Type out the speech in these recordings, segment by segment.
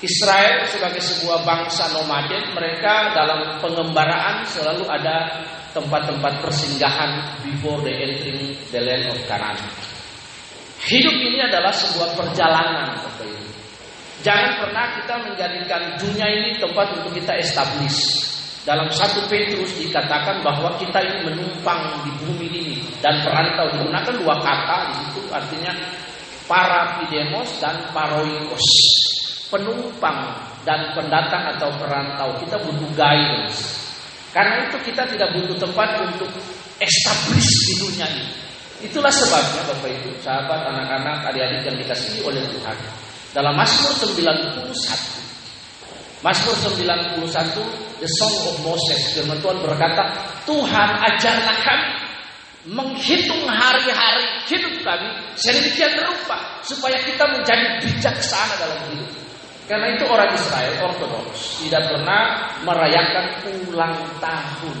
Israel sebagai sebuah bangsa nomaden, mereka dalam pengembaraan selalu ada tempat-tempat persinggahan before they entering the land of Canaan. Hidup ini adalah sebuah perjalanan. Jangan pernah kita menjadikan dunia ini tempat untuk kita establish. Dalam satu Petrus dikatakan bahwa kita ini menumpang di bumi ini dan perantau digunakan dua kata di artinya para pidemos dan paroikos penumpang dan pendatang atau perantau. Kita butuh guidance. Karena itu kita tidak butuh tempat untuk establish di dunia ini. Itulah sebabnya Bapak Ibu, sahabat, anak-anak, adik-adik yang dikasihi oleh Tuhan. Dalam Mazmur 91. Mazmur 91, The Song of Moses. Firman Tuhan berkata, Tuhan ajarlah kami menghitung hari-hari hidup kami sedemikian rupa supaya kita menjadi bijaksana dalam hidup. Karena itu orang Israel ortodoks tidak pernah merayakan ulang tahun.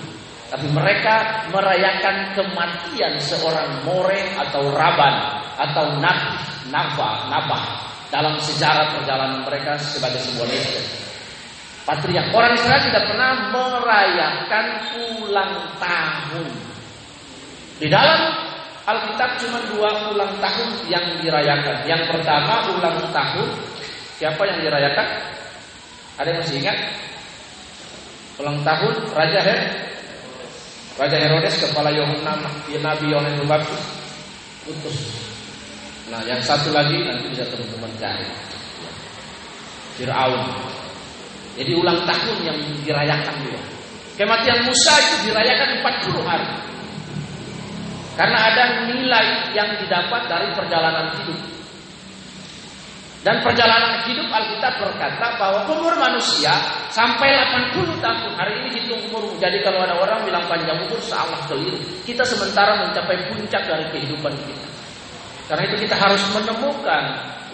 Tapi mereka merayakan kematian seorang more atau raban atau nabi, nafa, dalam sejarah perjalanan mereka sebagai sebuah legend. Patriark orang Israel tidak pernah merayakan ulang tahun. Di dalam Alkitab cuma dua ulang tahun yang dirayakan. Yang pertama ulang tahun Siapa yang dirayakan? Ada yang masih ingat? Ulang tahun Raja Her Raja Herodes kepala Yohanan Nabi Yohanes Pembaptis putus. Nah, yang satu lagi nanti bisa teman-teman cari. Fir'aun. Jadi ulang tahun yang dirayakan juga. Kematian Musa itu dirayakan 40 hari. Karena ada nilai yang didapat dari perjalanan hidup. Dan perjalanan hidup Alkitab berkata bahwa umur manusia sampai 80 tahun. Hari ini hitung umur. Jadi kalau ada orang bilang panjang umur salah keliru. Kita sementara mencapai puncak dari kehidupan kita. Karena itu kita harus menemukan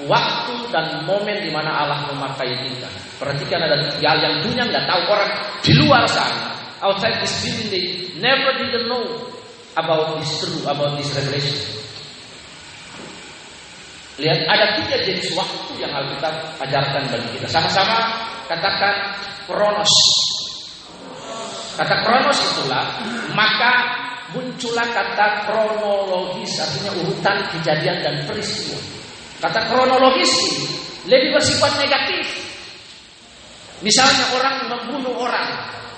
waktu dan momen di mana Allah memakai kita. Perhatikan ada hal yang dunia nggak tahu orang di luar sana. Outside this building they never didn't know about this truth, about this revelation. Lihat ada tiga jenis waktu yang Alkitab ajarkan bagi kita. Sama-sama katakan kronos. Kata kronos itulah maka muncullah kata kronologis artinya urutan kejadian dan peristiwa. Kata kronologis lebih bersifat negatif. Misalnya orang membunuh orang,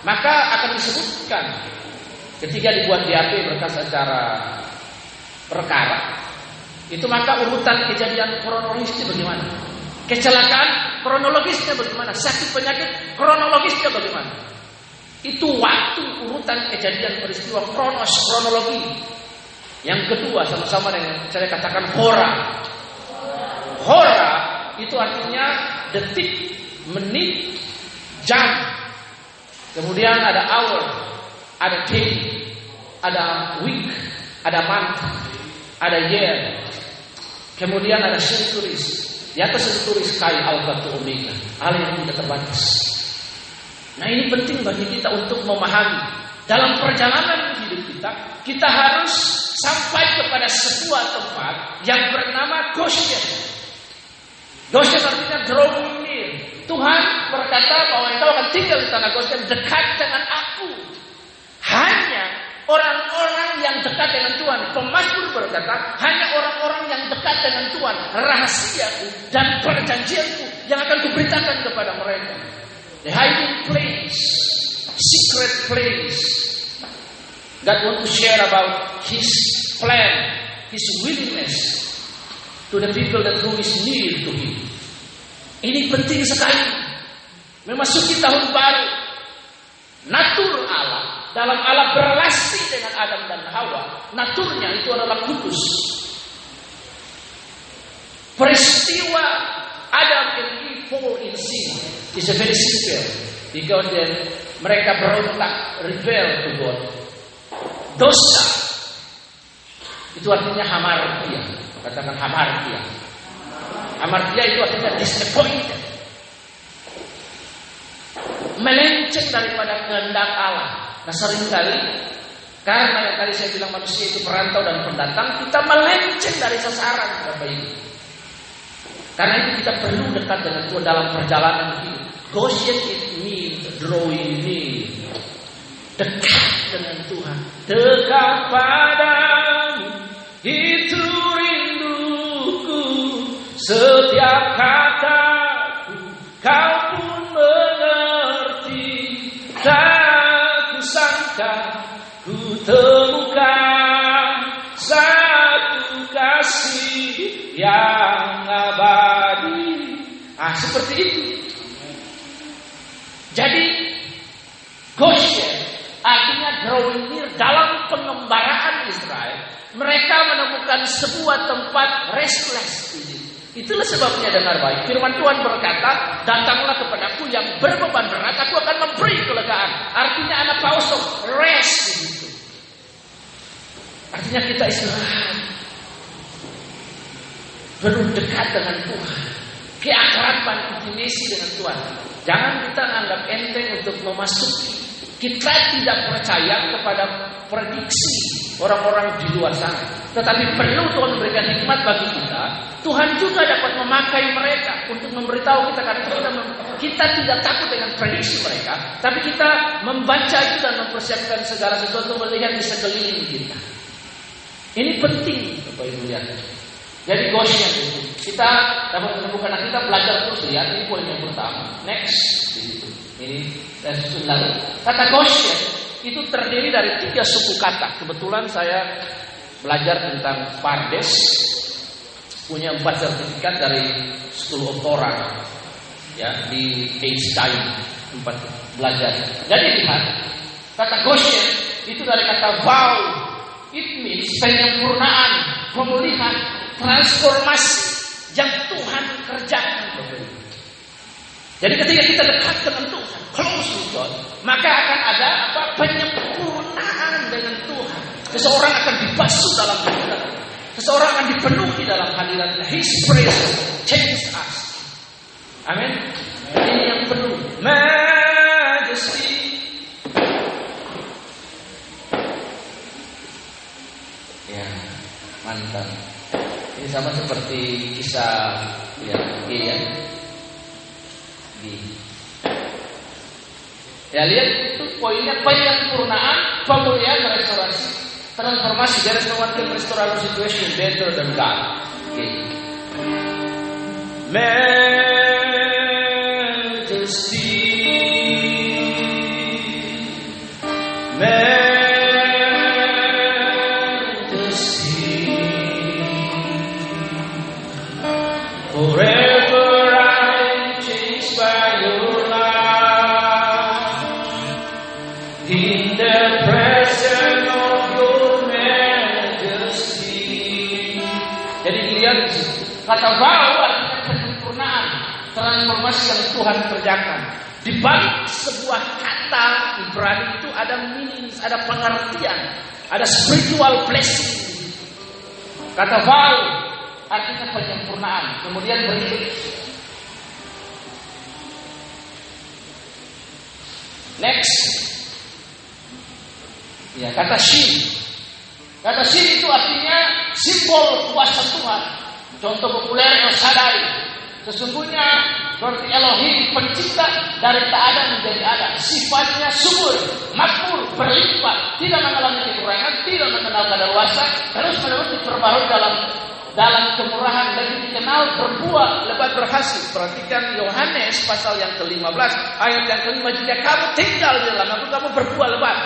maka akan disebutkan ketika dibuat BAP berkas acara perkara itu maka urutan kejadian kronologisnya bagaimana? Kecelakaan kronologisnya bagaimana? Sakit penyakit kronologisnya bagaimana? Itu waktu urutan kejadian peristiwa kronos kronologi. Yang kedua sama-sama dengan saya katakan hora. Hora itu artinya detik, menit, jam. Kemudian ada hour, ada day, ada week, ada month, ada year, Kemudian ada senturis. Di atas senturis kai alfa tu omega. Hal yang tidak terbatas. Nah ini penting bagi kita untuk memahami. Dalam perjalanan hidup kita, kita harus sampai kepada sebuah tempat yang bernama Goshen. Goshen artinya drawing near. Tuhan berkata bahwa engkau akan tinggal di tanah Goshen dekat dengan aku. Hanya Orang-orang yang dekat dengan Tuhan, pemazmur berkata, hanya orang-orang yang dekat dengan Tuhan, rahasiaku dan perjanjianku yang akan kuberitakan kepada mereka. The hiding place, secret place. God want to share about His plan, His willingness to the people that who is near to Him. Ini penting sekali. Memasuki tahun baru, natur Allah dalam Allah berrelasi dengan Adam dan Hawa, naturnya itu adalah kudus. Peristiwa Adam and Eve fall in sin is a very simple because then mereka berontak rebel to God. Dosa itu artinya hamartia. Katakan hamartia. Hamartia itu artinya disappointed. Melenceng daripada kehendak Allah. Nah sering kali karena yang tadi saya bilang manusia itu perantau dan pendatang, kita melenceng dari sasaran Bapak Ibu. Karena itu kita perlu dekat dengan Tuhan dalam perjalanan hidup. Goshen it means drawing near. Dekat dengan Tuhan. Dekat padamu. Yang abadi. Ah, seperti itu. Jadi Goshen artinya drawing near dalam pengembaraan Israel. Mereka menemukan sebuah tempat restless. Itulah sebabnya dengar baik. Firman Tuhan berkata, datanglah kepadaku yang berbeban berat, aku akan memberi kelegaan. Artinya anak paus rest. Artinya kita istirahat. Perlu dekat dengan Tuhan. Keakraban intimasi dengan Tuhan. Jangan kita anggap enteng untuk memasuki. Kita tidak percaya kepada prediksi orang-orang di luar sana. Tetapi perlu Tuhan memberikan hikmat bagi kita. Tuhan juga dapat memakai mereka untuk memberitahu kita karena kita, kita tidak takut dengan prediksi mereka, tapi kita membaca itu dan mempersiapkan segala sesuatu melihat di sekeliling kita. Ini penting Bapak Ibu lihat. Jadi Goshen itu kita dapat menemukan kita belajar terus lihat ini poin yang pertama. Next Ini dari lalu. Kata Goshen itu terdiri dari tiga suku kata. Kebetulan saya belajar tentang Pardes punya empat sertifikat dari School of Torah ya di Einstein empat belajar. Jadi lihat kata Goshen itu dari kata vow it means penyempurnaan, pemulihan, transformasi yang Tuhan kerjakan. Jadi ketika kita dekat dengan Tuhan, close to God, maka akan ada apa penyempurnaan dengan Tuhan. Seseorang akan dibasuh dalam hadirat. Seseorang akan dipenuhi dalam hadirat. His presence changes us. Amin. Ini yang perlu. Majesty. Ya, mantap. Ini sama seperti kisah ya, ya. Di. Ya lihat itu poinnya penyempurnaan, pemulihan, restorasi, transformasi. Can restore our situation better than God. Okay. Majesty. Yang Tuhan kerjakan. Di balik sebuah kata Ibrani itu ada meaning, ada pengertian, ada spiritual blessing. Kata bau artinya penyempurnaan. Kemudian berikut Next. Ya, kata shin. Kata shin itu artinya simbol kuasa Tuhan. Contoh populer El Shaddai. Sesungguhnya berarti Elohim pencipta dari tak ada menjadi ada. Sifatnya subur, makmur, berlimpah, tidak mengalami kekurangan, tidak mengenal kadaluarsa, terus menerus diperbarui dalam dalam kemurahan lebih dikenal berbuah lebat berhasil. Perhatikan Yohanes pasal yang ke-15 ayat yang kelima jika kamu tinggal di dalam aku kamu berbuah lebat.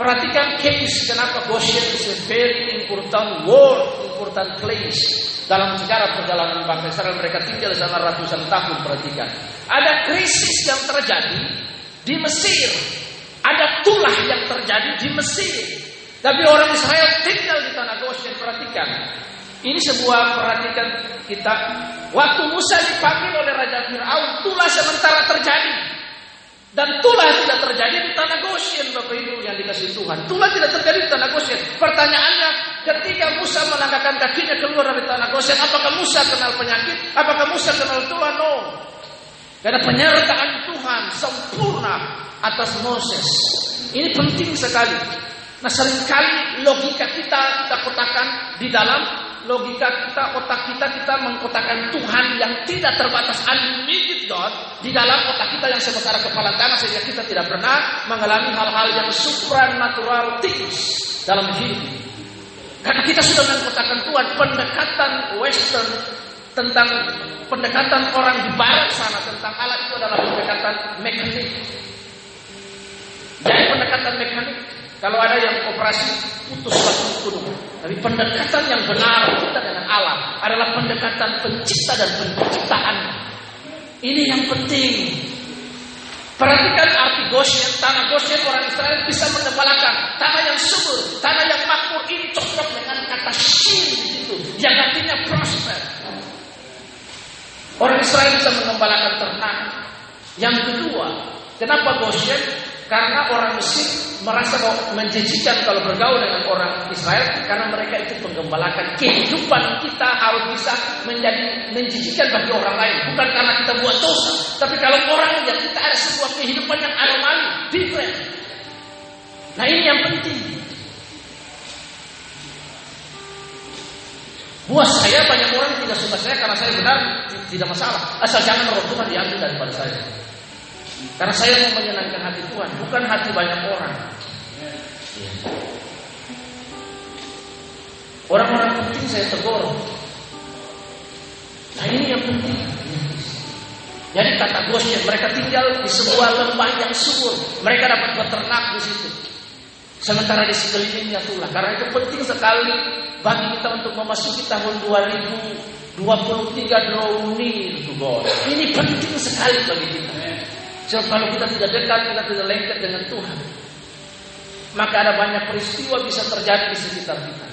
Perhatikan case kenapa Goshen is a very important word, important place dalam sejarah perjalanan bangsa Israel mereka tinggal sana ratusan tahun. Perhatikan, ada krisis yang terjadi di Mesir, ada tulah yang terjadi di Mesir. Tapi orang Israel tinggal di tanah Goshen. Perhatikan, ini sebuah perhatikan kita. Waktu Musa dipanggil oleh Raja Fir'aun, tulah sementara terjadi. Dan tulah tidak terjadi di tanah Goshen, Bapak Ibu yang dikasih Tuhan. Tulah tidak terjadi di tanah Goshen. Pertanyaannya, ketika Musa melangkahkan kakinya keluar dari tanah Goshen, apakah Musa kenal penyakit? Apakah Musa kenal Tuhan? No. Karena penyertaan Tuhan sempurna atas Moses. Ini penting sekali. Nah sering kali logika kita kita kotakan di dalam logika kita, otak kita, kita mengkotakan Tuhan yang tidak terbatas unlimited God di dalam otak kita yang sebesar kepala tangan sehingga kita tidak pernah mengalami hal-hal yang supranatural things dalam hidup. Karena kita sudah mengkotakan Tuhan pendekatan Western tentang pendekatan orang di barat sana tentang Allah itu adalah pendekatan mekanik. Jadi pendekatan mekanik kalau ada yang operasi putus satu gunung. Tapi pendekatan yang benar kita dengan alam adalah pendekatan pencipta dan penciptaan. Ini yang penting. Perhatikan arti Goshen, tanah Goshen orang Israel bisa mengembalakan tanah yang subur, tanah yang makmur ini cocok dengan kata shin di situ, yang artinya prosper. Orang Israel bisa mengembalakan ternak. Yang kedua, kenapa Goshen? Karena orang Mesir merasa bahwa menjijikan kalau bergaul dengan orang Israel karena mereka itu penggembalakan kehidupan kita harus bisa menjadi menjijikan bagi orang lain. Bukan karena kita buat dosa tapi kalau orang yang kita ada sebuah kehidupan yang anomali different. Nah ini yang penting. Buat saya banyak orang tidak suka saya karena saya benar tidak masalah. Asal jangan Tuhan diambil daripada saya karena saya mau menyenangkan hati Tuhan, bukan hati banyak orang. Orang-orang penting saya tegur. Nah ini yang penting. Jadi kata bosnya, mereka tinggal di sebuah lembah yang subur. Mereka dapat beternak di situ. Sementara di sekelilingnya tulah. Karena itu penting sekali bagi kita untuk memasuki tahun 2023 draw near to God. Ini penting sekali bagi kita. Sebab kalau kita tidak dekat, kita tidak lengket dengan Tuhan. Maka ada banyak peristiwa bisa terjadi di sekitar kita.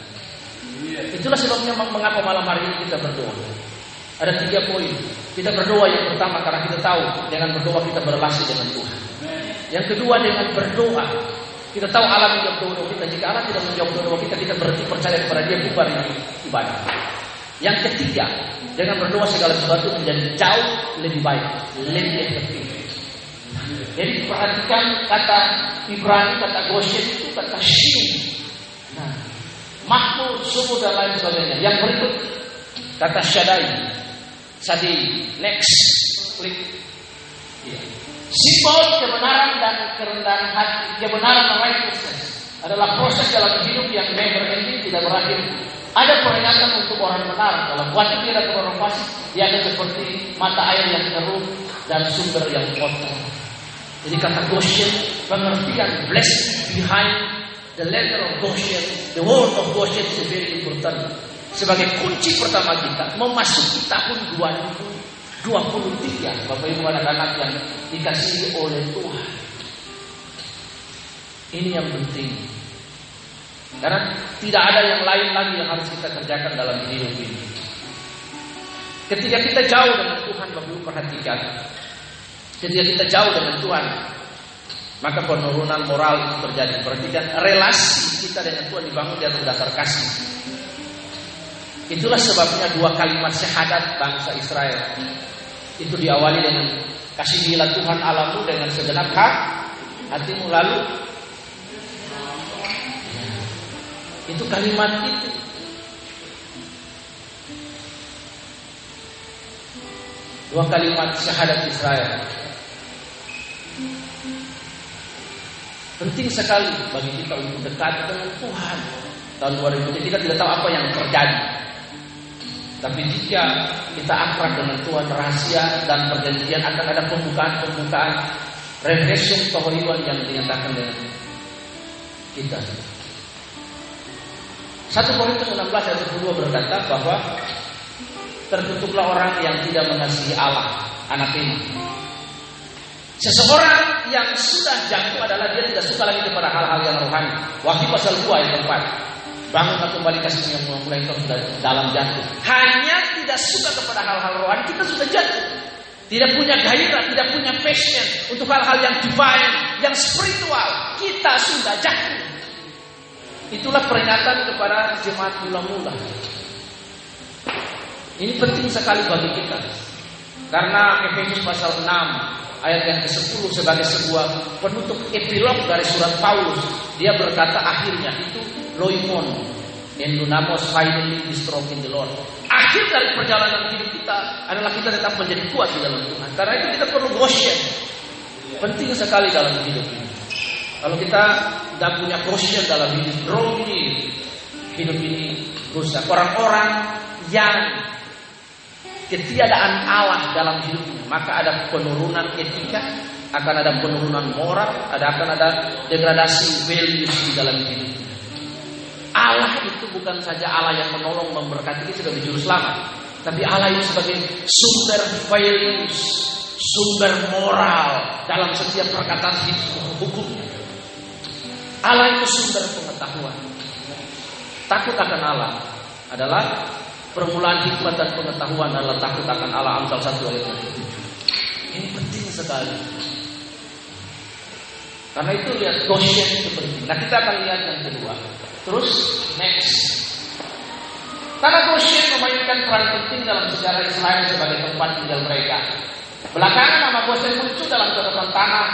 Itulah sebabnya mengapa malam hari ini kita berdoa. Ada tiga poin. Kita berdoa yang pertama karena kita tahu dengan berdoa kita berrelasi dengan Tuhan. Yang kedua dengan berdoa kita tahu Allah menjawab doa kita. Jika Allah tidak menjawab doa kita, kita berarti percaya kepada Dia bukan ibadah. Yang ketiga, dengan berdoa segala sesuatu menjadi jauh lebih baik, lebih efektif. Jadi perhatikan kata Ibrani, kata Goshen itu kata Shin. Nah, makmur, subuh dan lain sebagainya. Yang berikut kata Shaddai. Sadi, next, klik. Ya. Simbol kebenaran dan kerendahan hati, kebenaran righteousness adalah proses dalam hidup yang never ending, tidak berakhir. Ada peringatan untuk orang benar. Dalam wajib tidak fasik, dia ada seperti mata air yang keruh dan sumber yang kotor. Jadi kata Goshen, pengertian blessing behind the letter of Goshen, the word of Goshen is very important. Sebagai kunci pertama kita memasuki tahun 2023, Bapak Ibu anak-anak yang dikasihi oleh Tuhan. Ini yang penting. Karena tidak ada yang lain lagi yang harus kita kerjakan dalam hidup ini. Ketika kita jauh dengan Tuhan, Bapak Ibu perhatikan, Ketika kita jauh dengan Tuhan, maka penurunan moral itu terjadi. Perhatikan relasi kita dengan Tuhan dibangun di atas dasar kasih. Itulah sebabnya dua kalimat syahadat bangsa Israel itu diawali dengan kasih gila Tuhan Allahmu dengan segenap hak hatimu lalu itu kalimat itu dua kalimat syahadat Israel Penting sekali bagi kita untuk dekat dengan Tuhan. Tahun 2000 kita tidak tahu apa yang terjadi. Tapi jika kita akrab dengan Tuhan rahasia dan perjanjian akan ada pembukaan-pembukaan revelation kehidupan yang dinyatakan dengan kita. Satu Korintus 16 ayat 10 berkata bahwa tertutuklah orang yang tidak mengasihi Allah, anak ini. Seseorang yang sudah jatuh adalah dia tidak suka lagi kepada hal-hal yang rohani. Wahyu pasal 2 ayat 4. Bangunlah kembali kasih yang mulai kau sudah dalam jatuh. Hanya tidak suka kepada hal-hal rohani, kita sudah jatuh. Tidak punya gairah, tidak punya passion untuk hal-hal yang divine, yang spiritual. Kita sudah jatuh. Itulah peringatan kepada jemaat mula-mula. Ini penting sekali bagi kita. Karena Efesus pasal 6 ayat yang ke-10 sebagai sebuah penutup epilog dari surat Paulus. Dia berkata akhirnya itu loimon. And Dunamos finally be strong in the Lord. Akhir dari perjalanan hidup kita adalah kita tetap menjadi kuat di dalam Tuhan. Karena itu kita perlu goshen. Penting sekali dalam hidup ini. Kalau kita tidak punya goshen dalam hidup, grogi hidup ini rusak. Orang-orang yang ketiadaan Allah dalam hidupnya, maka ada penurunan etika, akan ada penurunan moral, ada akan ada degradasi values di dalam hidupnya. Allah itu bukan saja Allah yang menolong memberkati kita sebagai juru selamat, tapi Allah itu sebagai sumber values, sumber moral dalam setiap perkataan hidup hukumnya. Allah itu sumber pengetahuan. Takut akan Allah adalah permulaan hikmat dan pengetahuan adalah takut akan Allah Amsal 1 ayat 7. Ini penting sekali. Karena itu lihat itu penting. Nah kita akan lihat yang kedua. Terus next. Tanah Goshen memainkan peran penting dalam sejarah Israel sebagai tempat tinggal mereka. Belakangan nama Goshen muncul dalam catatan tanah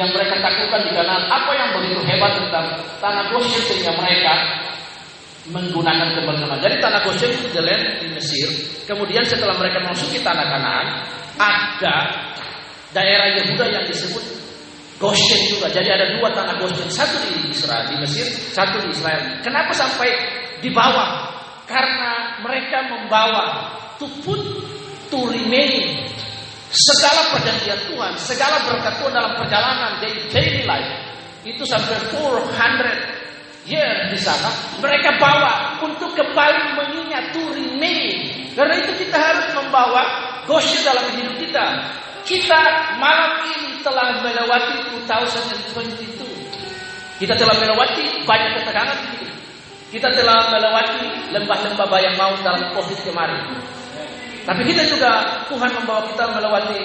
yang mereka takutkan di kanan. Apa yang begitu hebat tentang tanah Goshen sehingga mereka menggunakan kebanggaan. Jadi tanah Goshen jalan di Mesir. Kemudian setelah mereka memasuki tanah Kanaan, ada daerah Yehuda yang disebut Goshen juga. Jadi ada dua tanah Goshen, satu di Israel, di Mesir, satu di Israel. Kenapa sampai di bawah? Karena mereka membawa to put to remain segala perjanjian Tuhan, segala berkat Tuhan dalam perjalanan dari daily life itu sampai 400 year di sana mereka bawa untuk kembali mengingat to remain karena itu kita harus membawa Goshen dalam hidup kita kita malam ini telah melewati 2022. Kita telah melewati banyak ketegangan hidup. Kita telah melewati lembah-lembah bayang maut dalam COVID kemarin. Tapi kita juga Tuhan membawa kita melewati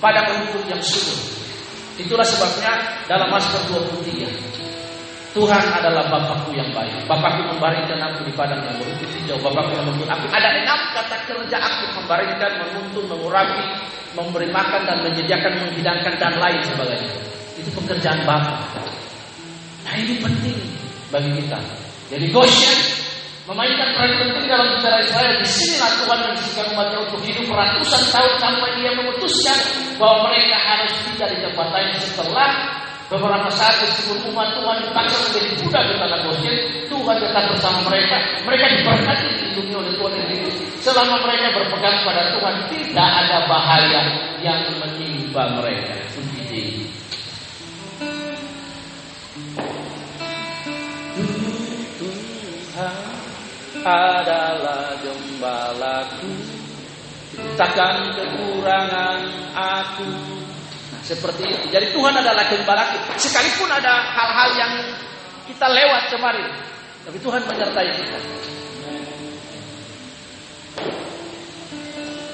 pada rumput yang subur. Itulah sebabnya dalam Mazmur 23 Tuhan adalah Bapakku yang baik. Bapakku membaringkan aku di padang yang berumput hijau. Bapakku menuntun aku. Ada enam kata kerja aku membaringkan, menuntun, mengurapi, memberi makan dan menyediakan, menghidangkan dan lain sebagainya. Itu pekerjaan Bapak. Nah ini penting bagi kita. Jadi Goshen memainkan peran penting dalam sejarah Israel. Di sinilah Tuhan mengizinkan umatnya untuk hidup ratusan tahun sampai dia memutuskan bahwa mereka harus tidak di tempat lain setelah Beberapa saat meskipun umat Tuhan dipaksa menjadi budak di tanah Goshen, Tuhan tetap bersama mereka. Mereka diberkati dilindungi oleh Tuhan sendiri. Selama mereka berpegang pada Tuhan, tidak ada bahaya yang menimpa mereka. Puji Tuhan adalah gembalaku, takkan kekurangan aku seperti itu. Jadi Tuhan adalah gembala kita. Sekalipun ada hal-hal yang kita lewat kemarin, tapi Tuhan menyertai kita.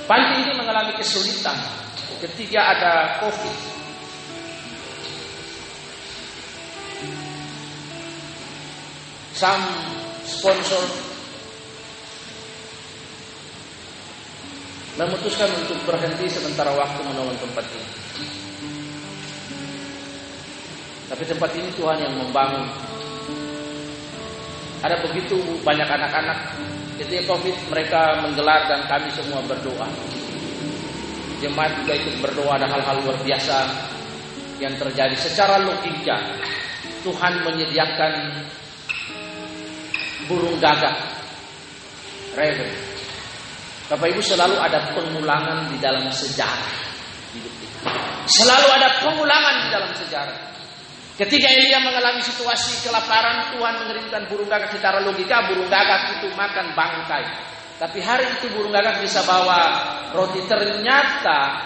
Panti ini mengalami kesulitan ketika ada COVID. Some sponsor memutuskan untuk berhenti sementara waktu menolong tempat ini. Tapi tempat ini Tuhan yang membangun. Ada begitu banyak anak-anak ketika COVID mereka menggelar dan kami semua berdoa. Jemaat juga ikut berdoa ada hal-hal luar biasa yang terjadi secara logika. Tuhan menyediakan burung gagak. Raven. Bapak Ibu selalu ada pengulangan di dalam sejarah hidup kita. Selalu ada pengulangan di dalam sejarah. Ketika Elia mengalami situasi kelaparan, Tuhan mengirimkan burung gagak secara logika, burung gagak itu makan bangkai. Tapi hari itu burung gagak bisa bawa roti. Ternyata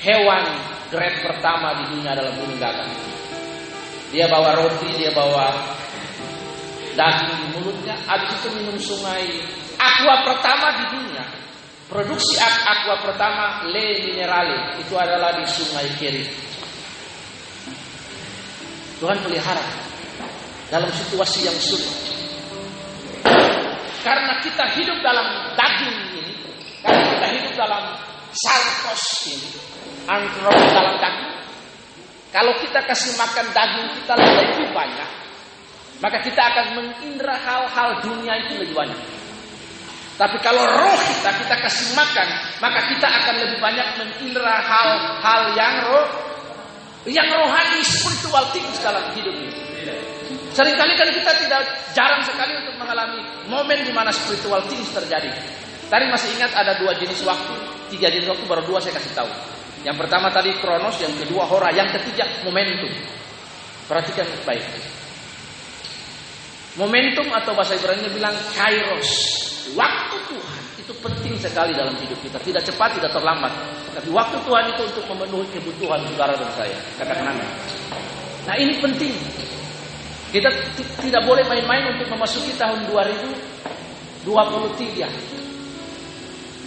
hewan grade pertama di dunia adalah burung gagak. Dia bawa roti, dia bawa daging di mulutnya, habis itu minum sungai. Aqua pertama di dunia. Produksi aqua pertama Le Minerale itu adalah di Sungai Keri. Tuhan pelihara dalam situasi yang sulit. Karena kita hidup dalam daging ini, karena kita hidup dalam sarkos ini, antro dalam daging. Kalau kita kasih makan daging kita lebih banyak, maka kita akan mengindra hal-hal dunia itu lebih banyak. Tapi kalau roh kita kita kasih makan, maka kita akan lebih banyak mengindra hal-hal yang roh yang rohani spiritual things dalam hidup ini. Seringkali kan kita tidak jarang sekali untuk mengalami momen di mana spiritual things terjadi. Tadi masih ingat ada dua jenis waktu, tiga jenis waktu baru dua saya kasih tahu. Yang pertama tadi kronos, yang kedua hora, yang ketiga momentum. Perhatikan baik. Momentum atau bahasa Ibrani bilang kairos. Waktu Tuhan itu penting sekali dalam hidup kita. Tidak cepat, tidak terlambat. Tapi waktu Tuhan itu untuk memenuhi kebutuhan saudara dan saya. Katakan amin. Nah ini penting. Kita tidak boleh main-main untuk memasuki tahun 2023.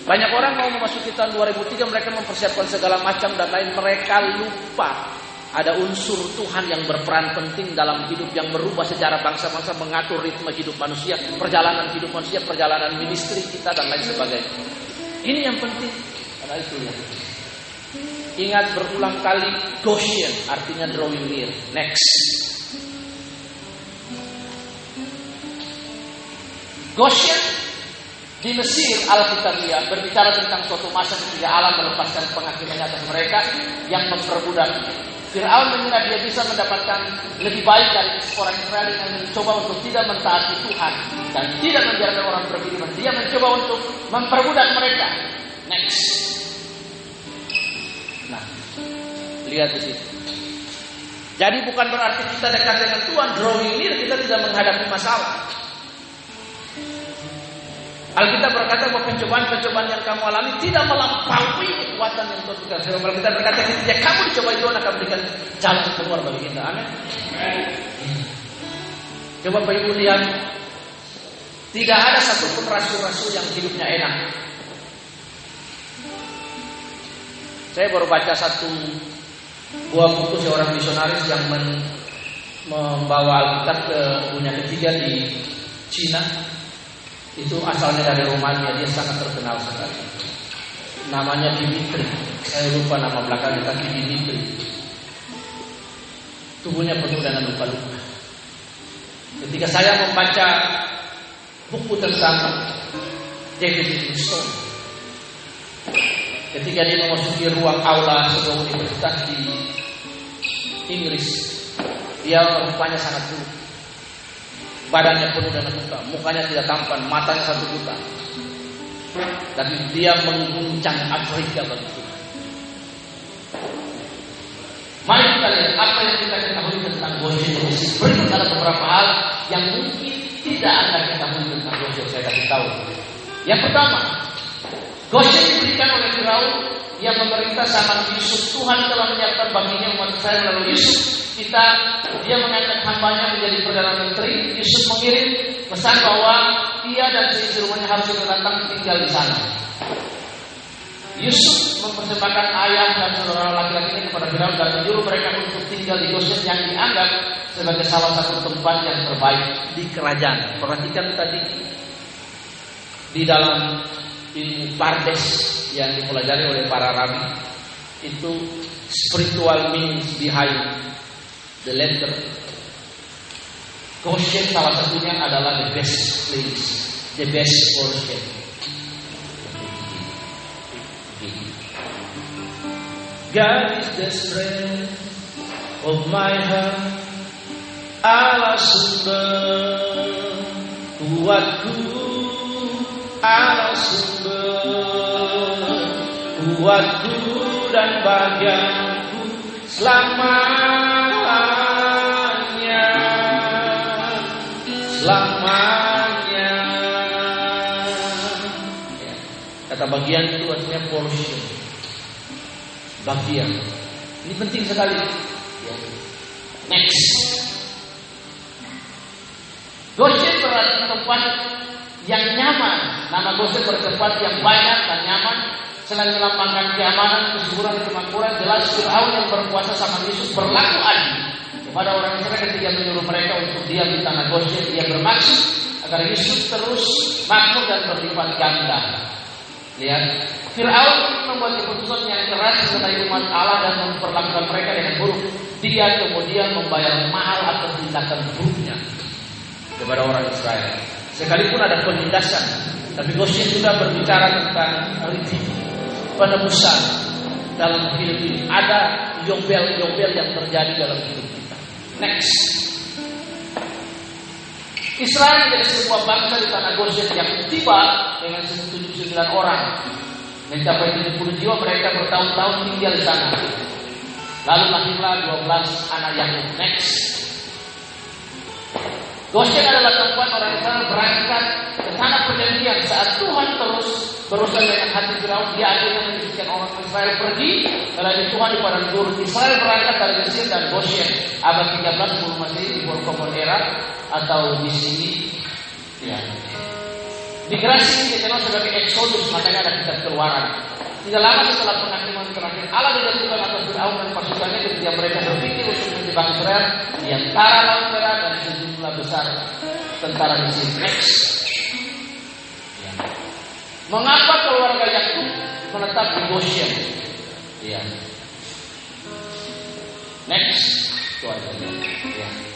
Banyak orang mau memasuki tahun 2003 mereka mempersiapkan segala macam dan lain mereka lupa ada unsur Tuhan yang berperan penting dalam hidup yang merubah sejarah bangsa-bangsa, mengatur ritme hidup manusia, perjalanan hidup manusia, perjalanan ministry kita dan lain sebagainya. Ini yang penting. Karena itu ya. Ingat berulang kali Goshen artinya drawing near. Next. Goshen di Mesir Alkitabiah berbicara tentang suatu masa ketika Allah melepaskan penghakimannya atas mereka yang memperbudak Fir'aun mengira dia bisa mendapatkan lebih baik dari orang Israel yang mencoba untuk tidak mentaati Tuhan dan tidak membiarkan orang beriman. Dia mencoba untuk memperbudak mereka. Next. Nah, lihat di situ. Jadi bukan berarti kita dekat dengan Tuhan, drawing near kita tidak menghadapi masalah. Alkitab berkata bahwa pencobaan-pencobaan yang kamu alami tidak melampaui kekuatan yang Tuhan berikan. Sebab Alkitab berkata ketika kamu dicoba Tuhan akan berikan jalan keluar bagi kita. Amin. Coba Ibu lihat. Tidak ada satupun rasul-rasul yang hidupnya enak. Saya baru baca satu buah buku seorang misionaris yang membawa Alkitab ke dunia ketiga di Cina itu asalnya dari Romania, dia sangat terkenal sekali. Namanya Dimitri. Saya lupa nama belakangnya, tapi Dimitri. Tubuhnya penuh dengan luka-luka. Ketika saya membaca buku tentang David Livingstone, ketika dia memasuki ruang aula sebuah universitas di Inggris, dia rupanya sangat buruk badannya penuh dengan luka, mukanya tidak tampan, matanya satu buta. Tapi dia mengguncang Afrika bagi Tuhan. Mari kita lihat apa yang kita ketahui tentang Goshen Berikut ada beberapa hal yang mungkin tidak anda ketahui tentang Goshen. Saya kasih tahu. Yang pertama, Goshen diberikan oleh Firaun yang memerintah sama Yusuf. Tuhan telah menyiapkan baginya umat Israel lalu Yusuf kita dia mengangkat hambanya menjadi perdana menteri. Yusuf mengirim pesan bahwa dia dan seisi rumahnya harus datang tinggal di sana. Yusuf mempersembahkan ayah dan saudara laki-laki ini kepada Firaun dan menyuruh mereka untuk tinggal di Goshen yang dianggap sebagai salah satu tempat yang terbaik di kerajaan. Perhatikan tadi di dalam ilmu Pardes yang dipelajari oleh para rabi itu spiritual meanings behind the letter. Goshen salah satunya adalah the best place, the best portion. God is the strength of my heart. Allah sumber kuatku, Allah sumber kuatku dan bagianku selamanya. Ya. Kata bagian itu artinya portion. Bagian. Ini penting sekali. Ya. Next. Goshen berarti tempat yang nyaman. Nama Goshen bertempat yang banyak dan nyaman. Selain melambangkan keamanan, kesuburan, kemakmuran, jelas Fir'aun yang berkuasa sama Yesus berlaku adil pada orang Israel ketika menyuruh mereka untuk diam di tanah Goshen, dia bermaksud agar Yusuf terus makmur dan berlipat ganda. Lihat, Fir'aun membuat keputusan yang keras mengenai umat Allah dan memperlakukan mereka dengan buruk. Dia kemudian membayar mahal atas tindakan buruknya. kepada orang Israel. Sekalipun ada penindasan, tapi Goshen juga berbicara tentang redeem, penebusan dalam hidup ini. Ada yombel-yombel yang terjadi dalam hidup kita. Next. Israel menjadi sebuah bangsa di tanah Goshen yang tiba dengan 79 orang. Mencapai 70 jiwa mereka bertahun-tahun tinggal di sana. Lalu lahirlah 12 anak Yakub. Next. Goshen adalah tempat orang Israel berangkat ke tanah perjanjian. Saat Tuhan terus berusaha dengan hati Firaun dia akhirnya mengizinkan orang Israel pergi. Melalui Tuhan di padang gurun Israel berangkat dari Mesir dan Goshen. Abad 13 sebelum Masehi di Borkomon era atau di sini. Ya. Migrasi ini dikenal sebagai Exodus, makanya ada kitab keluaran. Tidak lama setelah penghakiman terakhir, Allah dijatuhkan atas Fir'aun dan pasukannya ketika mereka berpikir untuk menjebak Israel di antara laut merah dan sejumlah besar tentara Mesir. Next. Ya. Mengapa keluarga Yakub menetap di Goshen? Ya. Next. Itu. Ya.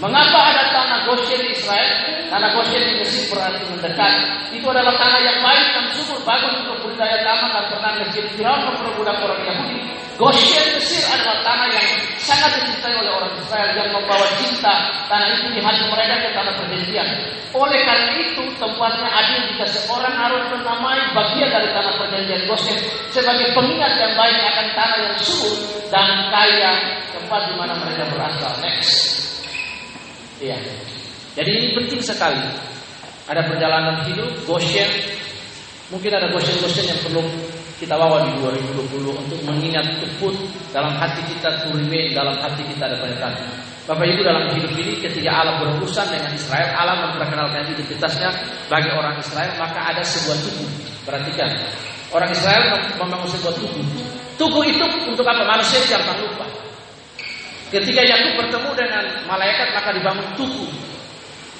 Mengapa ada tanah Goshen di Israel? Tanah Goshen di Mesir berarti mendekat. Itu adalah tanah yang baik dan subur, bagus untuk budidaya taman dan pernah Mesir. Firaun memperbudak orang Yahudi. Goshen Mesir adalah tanah yang sangat dicintai oleh orang Israel yang membawa cinta tanah itu di hati mereka ke tanah perjanjian. Oleh karena itu tempatnya adil jika seorang harus menamai bagian dari tanah perjanjian Goshen sebagai pengingat yang baik akan tanah yang subur dan kaya tempat di mana mereka berasal. Next. Iya. Jadi ini penting sekali. Ada perjalanan hidup, Goshen. Mungkin ada Goshen-Goshen yang perlu kita bawa di 2020 untuk mengingat teput dalam hati kita remain dalam hati kita ada penyetan. Bapak Ibu dalam hidup ini ketika Allah berurusan dengan Israel, Allah memperkenalkan identitasnya bagi orang Israel, maka ada sebuah tubuh. Perhatikan, orang Israel membangun sebuah tubuh. Tubuh itu untuk apa? Manusia jangan lupa. Ketika Yakub bertemu dengan malaikat maka dibangun tugu.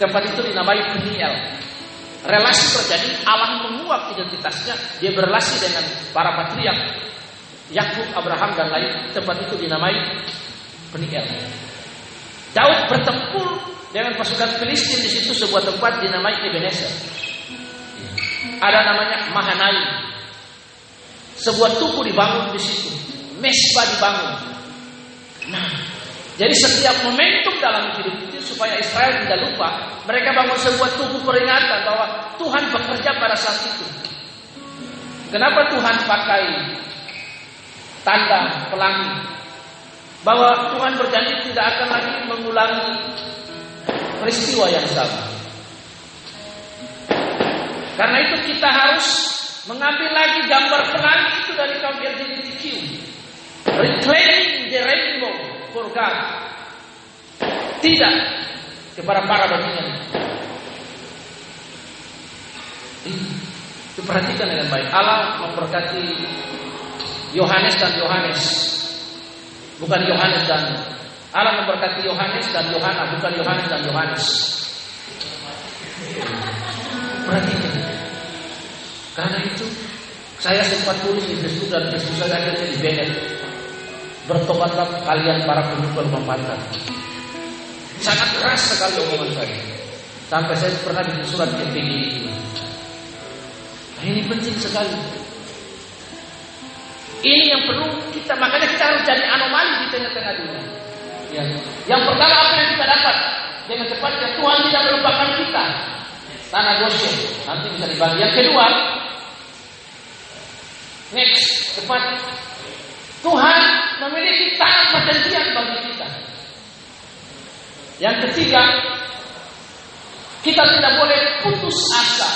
Tempat itu dinamai Peniel. Relasi terjadi, Allah menguak identitasnya, dia berrelasi dengan para patriark Yakub, Abraham dan lain. Tempat itu dinamai Peniel. Daud bertempur dengan pasukan Filistin di situ sebuah tempat dinamai Ebenezer. Ada namanya Mahanaim. Sebuah tugu dibangun di situ. Mesbah dibangun. Nah, jadi setiap momentum dalam hidup itu supaya Israel tidak lupa, mereka bangun sebuah tubuh peringatan bahwa Tuhan bekerja pada saat itu. Kenapa Tuhan pakai tanda pelangi? Bahwa Tuhan berjanji tidak akan lagi mengulangi peristiwa yang sama. Karena itu kita harus mengambil lagi gambar pelangi itu dari kaum LGBTQ. Reclaiming God. Tidak kepada para bajingan. Itu perhatikan dengan baik. Allah memberkati Yohanes dan Yohanes. Bukan Yohanes dan Allah memberkati Yohanes dan Yohana, bukan Yohanes dan Yohanes. Perhatikan. Karena itu saya sempat tulis di Facebook dan Facebook saya akhirnya di Bennett. Bertobatlah kalian para pendukung lompatan. Sangat keras sekali omongan saya. Sampai saya pernah bikin surat ke. Nah, ini penting sekali. Ini yang perlu kita makanya kita harus jadi anomali di tengah-tengah dunia. Ya. Yang pertama apa yang kita dapat dengan cepatnya Tuhan tidak melupakan kita. Tanah Goshen nanti bisa dibagi. Yang kedua, next cepat Tuhan memiliki tanah perjanjian bagi kita. Yang ketiga, kita tidak boleh putus asa.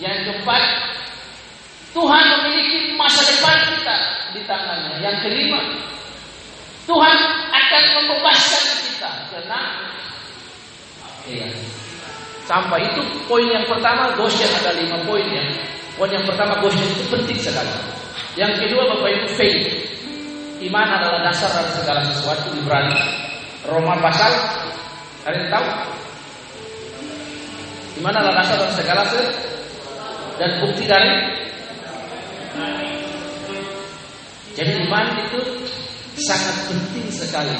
Yang keempat, Tuhan memiliki masa depan kita di tangannya. Yang kelima, Tuhan akan membebaskan kita karena iya. Sampai itu poin yang pertama Goshen ada lima poin ya. Poin yang pertama Goshen itu penting sekali. Yang kedua Bapak Ibu faith. Iman adalah dasar dari segala sesuatu Ibrani. Roma pasal ada yang tahu? Iman adalah dasar dari segala sesuatu dan bukti dari jadi iman itu sangat penting sekali.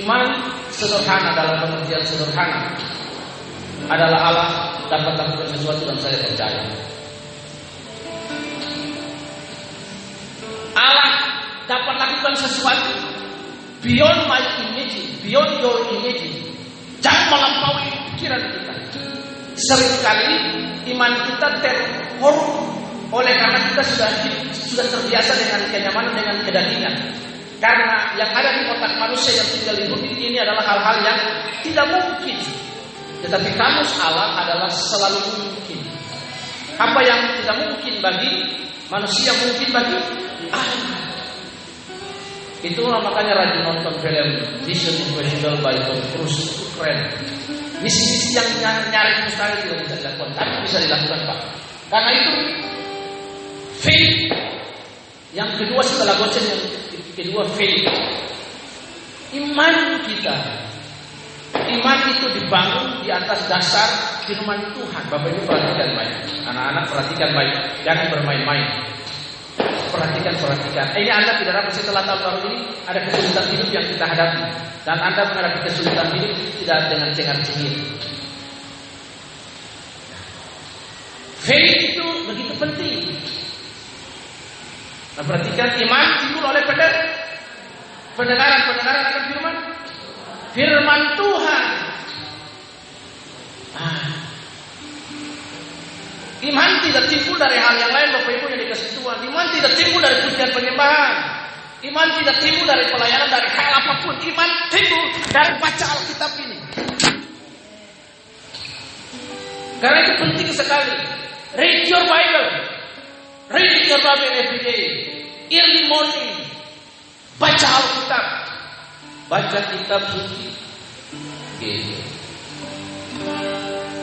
Iman sederhana dalam pengertian sederhana adalah Allah dapat lakukan sesuatu dan saya percaya. Allah dapat lakukan sesuatu beyond my image, beyond your image. Jangan melampaui pikiran kita. Seringkali iman kita terkorup oleh karena kita sudah sudah terbiasa dengan kenyamanan dengan kedagingan. Karena yang ada di otak manusia yang tinggal di bumi ini adalah hal-hal yang tidak mungkin. Tetapi kamus Allah adalah selalu mungkin. Apa yang tidak mungkin bagi manusia mungkin bagi Allah. Itulah makanya rajin nonton film Mission Impossible by Tom Cruise itu keren. Misi-misi yang nyari mustahil tidak bisa dilakukan, tapi bisa dilakukan Pak. Karena itu faith yang kedua setelah goceng yang kedua faith. Iman kita. Iman itu dibangun di atas dasar firman Tuhan. Bapak Ibu perhatikan baik. Anak-anak perhatikan baik. Jangan bermain-main. Perhatikan, perhatikan. Eh, ini Anda tidak dapat setelah tahun baru ini ada kesulitan hidup yang kita hadapi. Dan Anda menghadapi kesulitan hidup tidak dengan cengar-cengir. Faith itu begitu penting. Nah, perhatikan iman timbul oleh pendengaran, pendengaran akan firman, firman Tuhan. Ah. Iman tidak timbul dari hal yang lain Bapak Ibu yang dikasih Tuhan. Iman tidak timbul dari pujian penyembahan. Iman tidak timbul dari pelayanan dari hal apa pun. Iman timbul dari baca Alkitab ini. Karena itu penting sekali. Read your Bible. Read your Bible every day. Early morning. Baca Alkitab. Baca kitab suci. Gitu.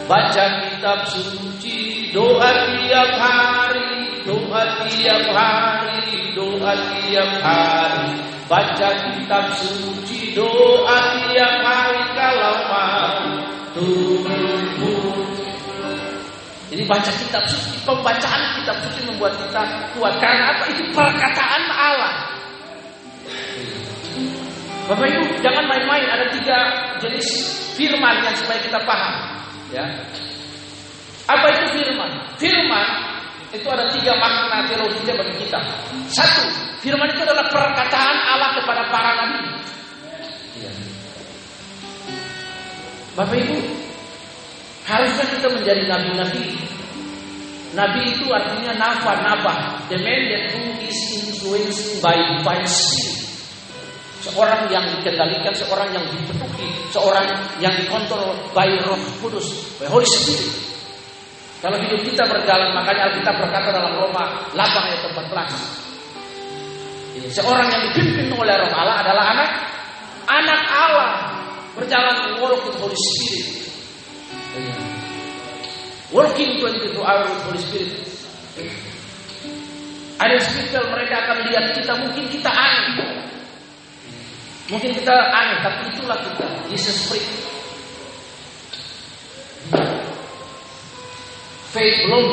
Baca kitab suci. Doa tiap hari. Doa tiap hari. Doa tiap hari. Baca kitab suci. Doa tiap hari kalau mau. Turun jadi baca kitab suci, pembacaan kitab suci membuat kita kuat. Karena apa? Itu perkataan Allah. Bapak Ibu, jangan main-main. Ada tiga jenis firman yang supaya kita paham. Ya. Apa itu firman? Firman itu ada tiga makna teologisnya bagi kita. Satu, firman itu adalah perkataan Allah kepada para nabi. Ya. Bapak Ibu, Harusnya kita menjadi nabi-nabi. Nabi itu artinya nafa, nabah. The man that who is influenced by divine. Seorang yang dikendalikan, seorang yang dipenuhi, seorang yang dikontrol by roh kudus, by Holy Spirit. Kalau hidup kita berjalan, makanya Alkitab berkata dalam Roma 8 ayat 14. Seorang yang dipimpin oleh roh Allah adalah anak anak Allah berjalan walk with Holy Spirit. Working 22 hours with Holy Spirit. Ada spiritual mereka akan lihat kita mungkin kita aneh. Mungkin kita aneh, tapi itulah kita. Jesus free. Faith belum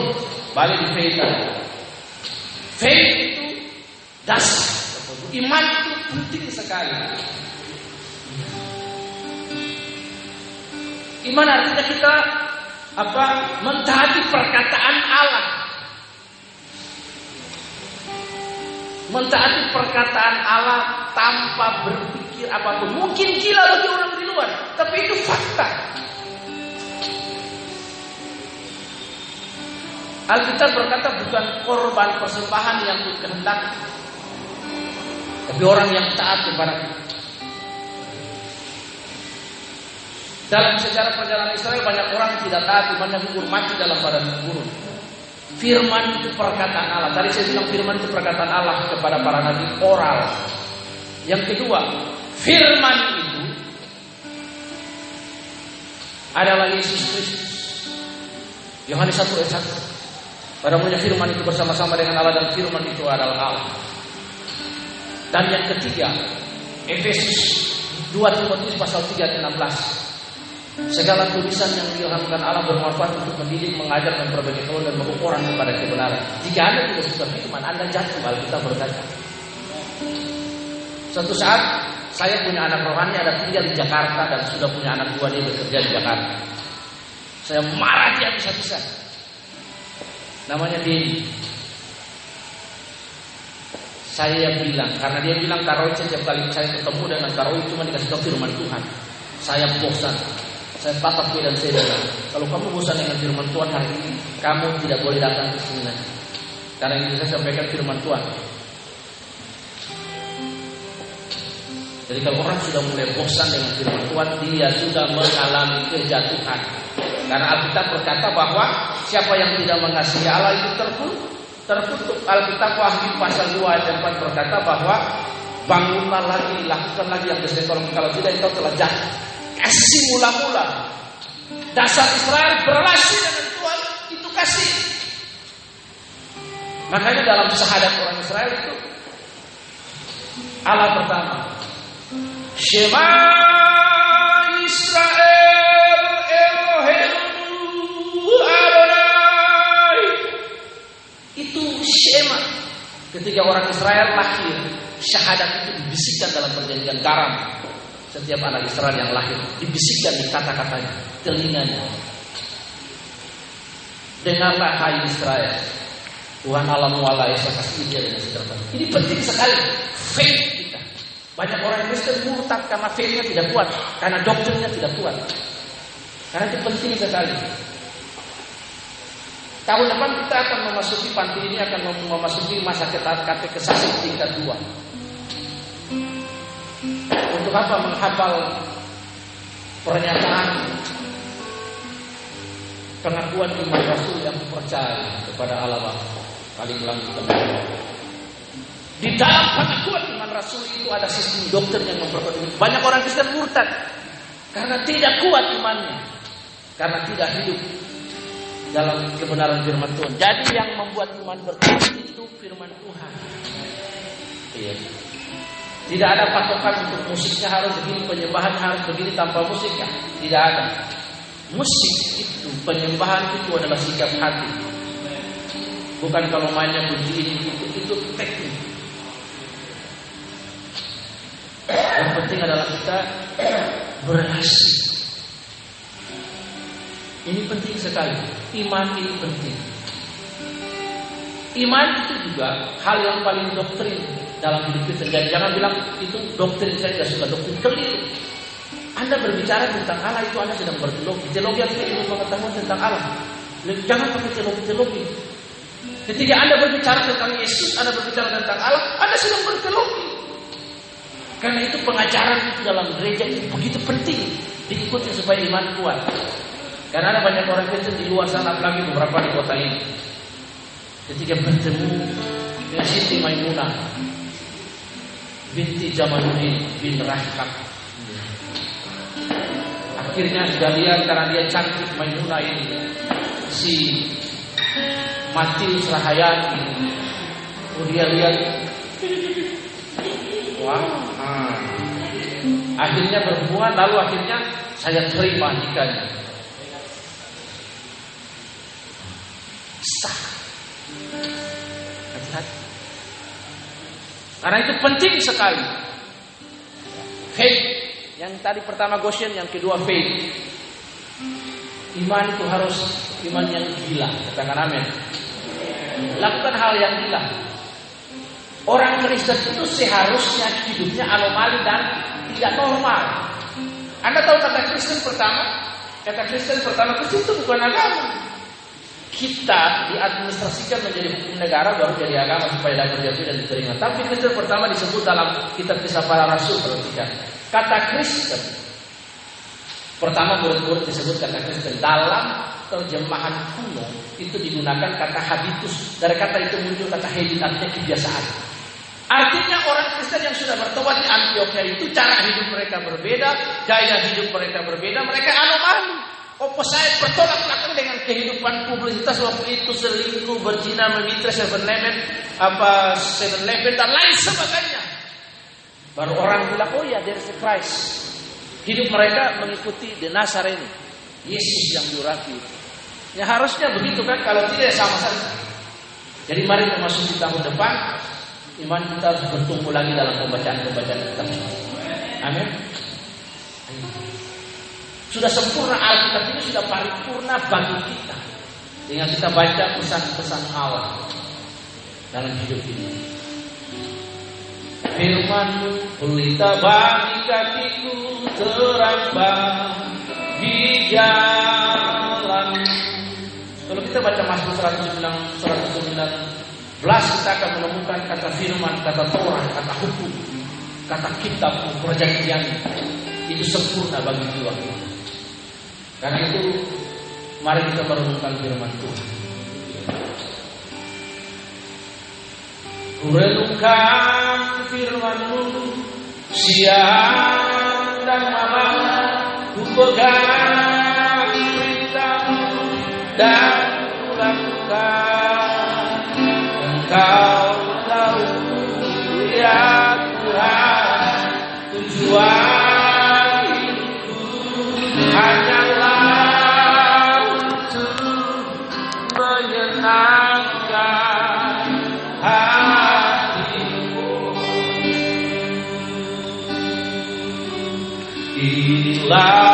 balik di faith tadi. Faith itu dasar. Iman itu penting sekali. Iman artinya kita apa mentaati perkataan Allah. Mentaati perkataan Allah tanpa berpikir apa pun. Mungkin gila bagi orang di luar, tapi itu fakta. Alkitab berkata bukan korban persembahan yang kehendak, tapi orang yang taat kepada Dalam sejarah perjalanan Israel banyak orang tidak taat imannya gugur mati dalam badan gurun. Firman itu perkataan Allah. Tadi saya bilang firman itu perkataan Allah kepada para nabi oral. Yang kedua, firman itu adalah Yesus Kristus. Yohanes 1 ayat 1. Pada mulanya firman itu bersama-sama dengan Allah dan firman itu adalah Allah. Dan yang ketiga, Efesus 2 Timotius pasal 3 ayat 16. Segala tulisan yang diilhamkan Allah bermanfaat untuk mendidik, mengajar, memperbaiki kaum dan mengukur orang kepada kebenaran. Jika Anda tidak suka firman, Anda jatuh Alkitab berkata. Suatu saat Saya punya anak rohani ada tinggal di Jakarta dan sudah punya anak dua dia bekerja di Jakarta. Saya marah dia bisa-bisa. Namanya Dedi. Saya bilang, karena dia bilang Karoi setiap kali saya ketemu dengan Karoi cuma dikasih tahu firman Tuhan. Saya bosan. Saya dia dan saya bilang, kalau kamu bosan dengan firman Tuhan hari ini, kamu tidak boleh datang ke sini nanti. Karena ini saya sampaikan firman Tuhan. Jadi kalau orang sudah mulai bosan dengan firman Tuhan, dia sudah mengalami kejatuhan. Karena Alkitab berkata bahwa siapa yang tidak mengasihi Allah itu terkutuk. Terkutuk. Alkitab Wahyu pasal 2 ayat 4 berkata bahwa bangunlah lagi, lakukan lagi yang disebut kalau tidak itu telah jatuh. Kasih mula-mula. Dasar Israel berrelasi dengan Tuhan itu kasih. Makanya dalam syahadat orang Israel itu Allah pertama. Shema Israel Elohim Adonai. Itu Shema. Ketika orang Israel lahir, syahadat itu dibisikkan dalam perjanjian garam. Setiap anak Israel yang lahir dibisikkan di kata-katanya, telinganya. Dengarlah hai Israel, Tuhan Allah muala Esa kasih dia dengan segala Ini penting sekali. Faith kita. Banyak orang Kristen murtad karena faithnya tidak kuat, karena doktrinnya tidak kuat. Karena itu penting sekali. Tahun depan kita akan memasuki panti ini akan memasuki masa katekesasi tingkat dua. Untuk apa menghafal pernyataan pengakuan iman Rasul yang percaya kepada Allah paling kita Di dalam pengakuan iman Rasul itu ada sistem dokter yang memperkuat. Banyak orang Kristen murtad karena tidak kuat imannya, karena tidak hidup dalam kebenaran firman Tuhan. Jadi yang membuat iman bertumbuh itu firman Tuhan. Iya. Tidak ada patokan untuk musiknya harus begini, penyembahan harus begini tanpa musiknya. Tidak ada. Musik itu, penyembahan itu adalah sikap hati. Bukan kalau mainnya bunyi ini itu, itu teknik. Yang penting adalah kita berhasil. Ini penting sekali. Iman ini penting. Iman itu juga hal yang paling doktrin dalam hidup kita. Jadi jangan bilang itu doktrin saya tidak suka doktrin keliru. Anda berbicara tentang Allah itu Anda sedang berteologi. Teologi artinya ilmu pengetahuan tentang Allah. Jangan pakai teologi-teologi. Ketika Anda berbicara tentang Yesus, Anda berbicara tentang Allah, Anda sedang berteologi. Karena itu pengajaran itu dalam gereja itu begitu penting diikuti supaya iman kuat. Karena ada banyak orang Kristen di luar sana, apalagi beberapa di kota ini. Ketika bertemu dengan Siti Maimunah binti Jamaluddin bin Rahkam. Akhirnya sekalian karena dia cantik Maimunah ini si mati Serahayati. Oh dia lihat, wah, ah. akhirnya berhubungan, lalu akhirnya saya terima nikahnya. Sah. Hati-hati. Karena itu penting sekali. Faith. Yang tadi pertama Goshen, yang kedua faith. Iman itu harus iman yang gila. Katakan amin. Lakukan hal yang gila. Orang Kristen itu seharusnya hidupnya anomali dan tidak normal. Anda tahu kata Kristen pertama? Kata Kristen pertama, Kristen itu bukan agama. Kita diadministrasikan menjadi hukum negara baru jadi agama supaya dapat jatuh dan diterima. Tapi Kristen pertama disebut dalam kitab kisah para rasul perhatikan. Kata Kristen pertama murid-murid disebut kata Kristen dalam terjemahan kuno itu digunakan kata habitus. Dari kata itu muncul kata habit artinya kebiasaan. Artinya orang Kristen yang sudah bertobat di Antioquia itu cara hidup mereka berbeda, gaya hidup mereka berbeda, mereka anomali. Opo saya bertolak belakang dengan kehidupan publisitas waktu itu selingkuh, berzina, memitra, seven eleven, apa seven eleven dan lain sebagainya. Baru orang bilang, oh ya, there's a Christ. Hidup mereka mengikuti the Nazarene, Yesus yang diurapi. Ya harusnya begitu kan, kalau tidak sama saja. Jadi mari memasuki tahun depan, iman kita harus bertumbuh lagi dalam pembacaan-pembacaan kitab Amin. Sudah sempurna Alkitab ini sudah paripurna bagi kita. Dengan kita baca pesan-pesan Allah dalam hidup ini. Firman pelita bagi kakiku terang bagi jalan. Kalau kita baca Mazmur 109, 119 kita akan menemukan kata firman, kata Torah, kata hukum, kata kitab, perjanjian itu sempurna bagi jiwa kita. Karena itu mari kita merenungkan firman Tuhan. Kurenungkan firmanmu siang dan malam ku pegang perintahmu dan ku lakukan engkau tahu ya Tuhan tujuan hidupku hanyalah inilah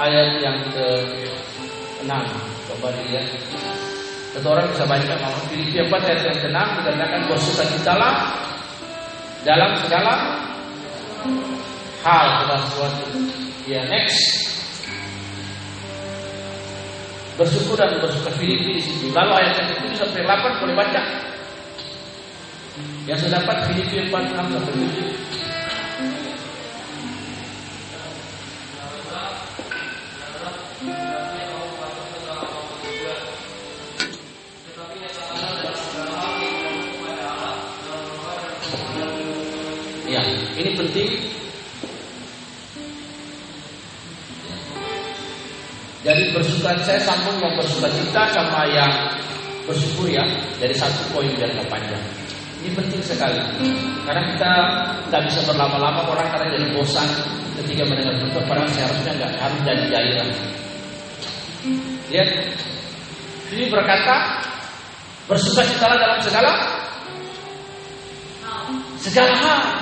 ayat yang ke 6 coba dilihat satu orang bisa baca mau Filipi 4 ayat yang ke 6 dikatakan bersuka citalah dalam segala hal segala sesuatu ya next bersyukur dan bersuka Filipi di situ. Lalu ayat yang itu sampai 8 boleh baca. Yang saya dapat Filipi 4 6 sampai 7. Ini penting Jadi bersuka saya sambung yang bersuka cita sama yang bersyukur ya dari satu poin biar nggak panjang. Ini penting sekali karena kita tidak bisa berlama-lama orang karena jadi bosan ketika mendengar berita padahal seharusnya nggak harus jadi gairah. Lihat, ini berkata bersuka cita dalam segala segala hal.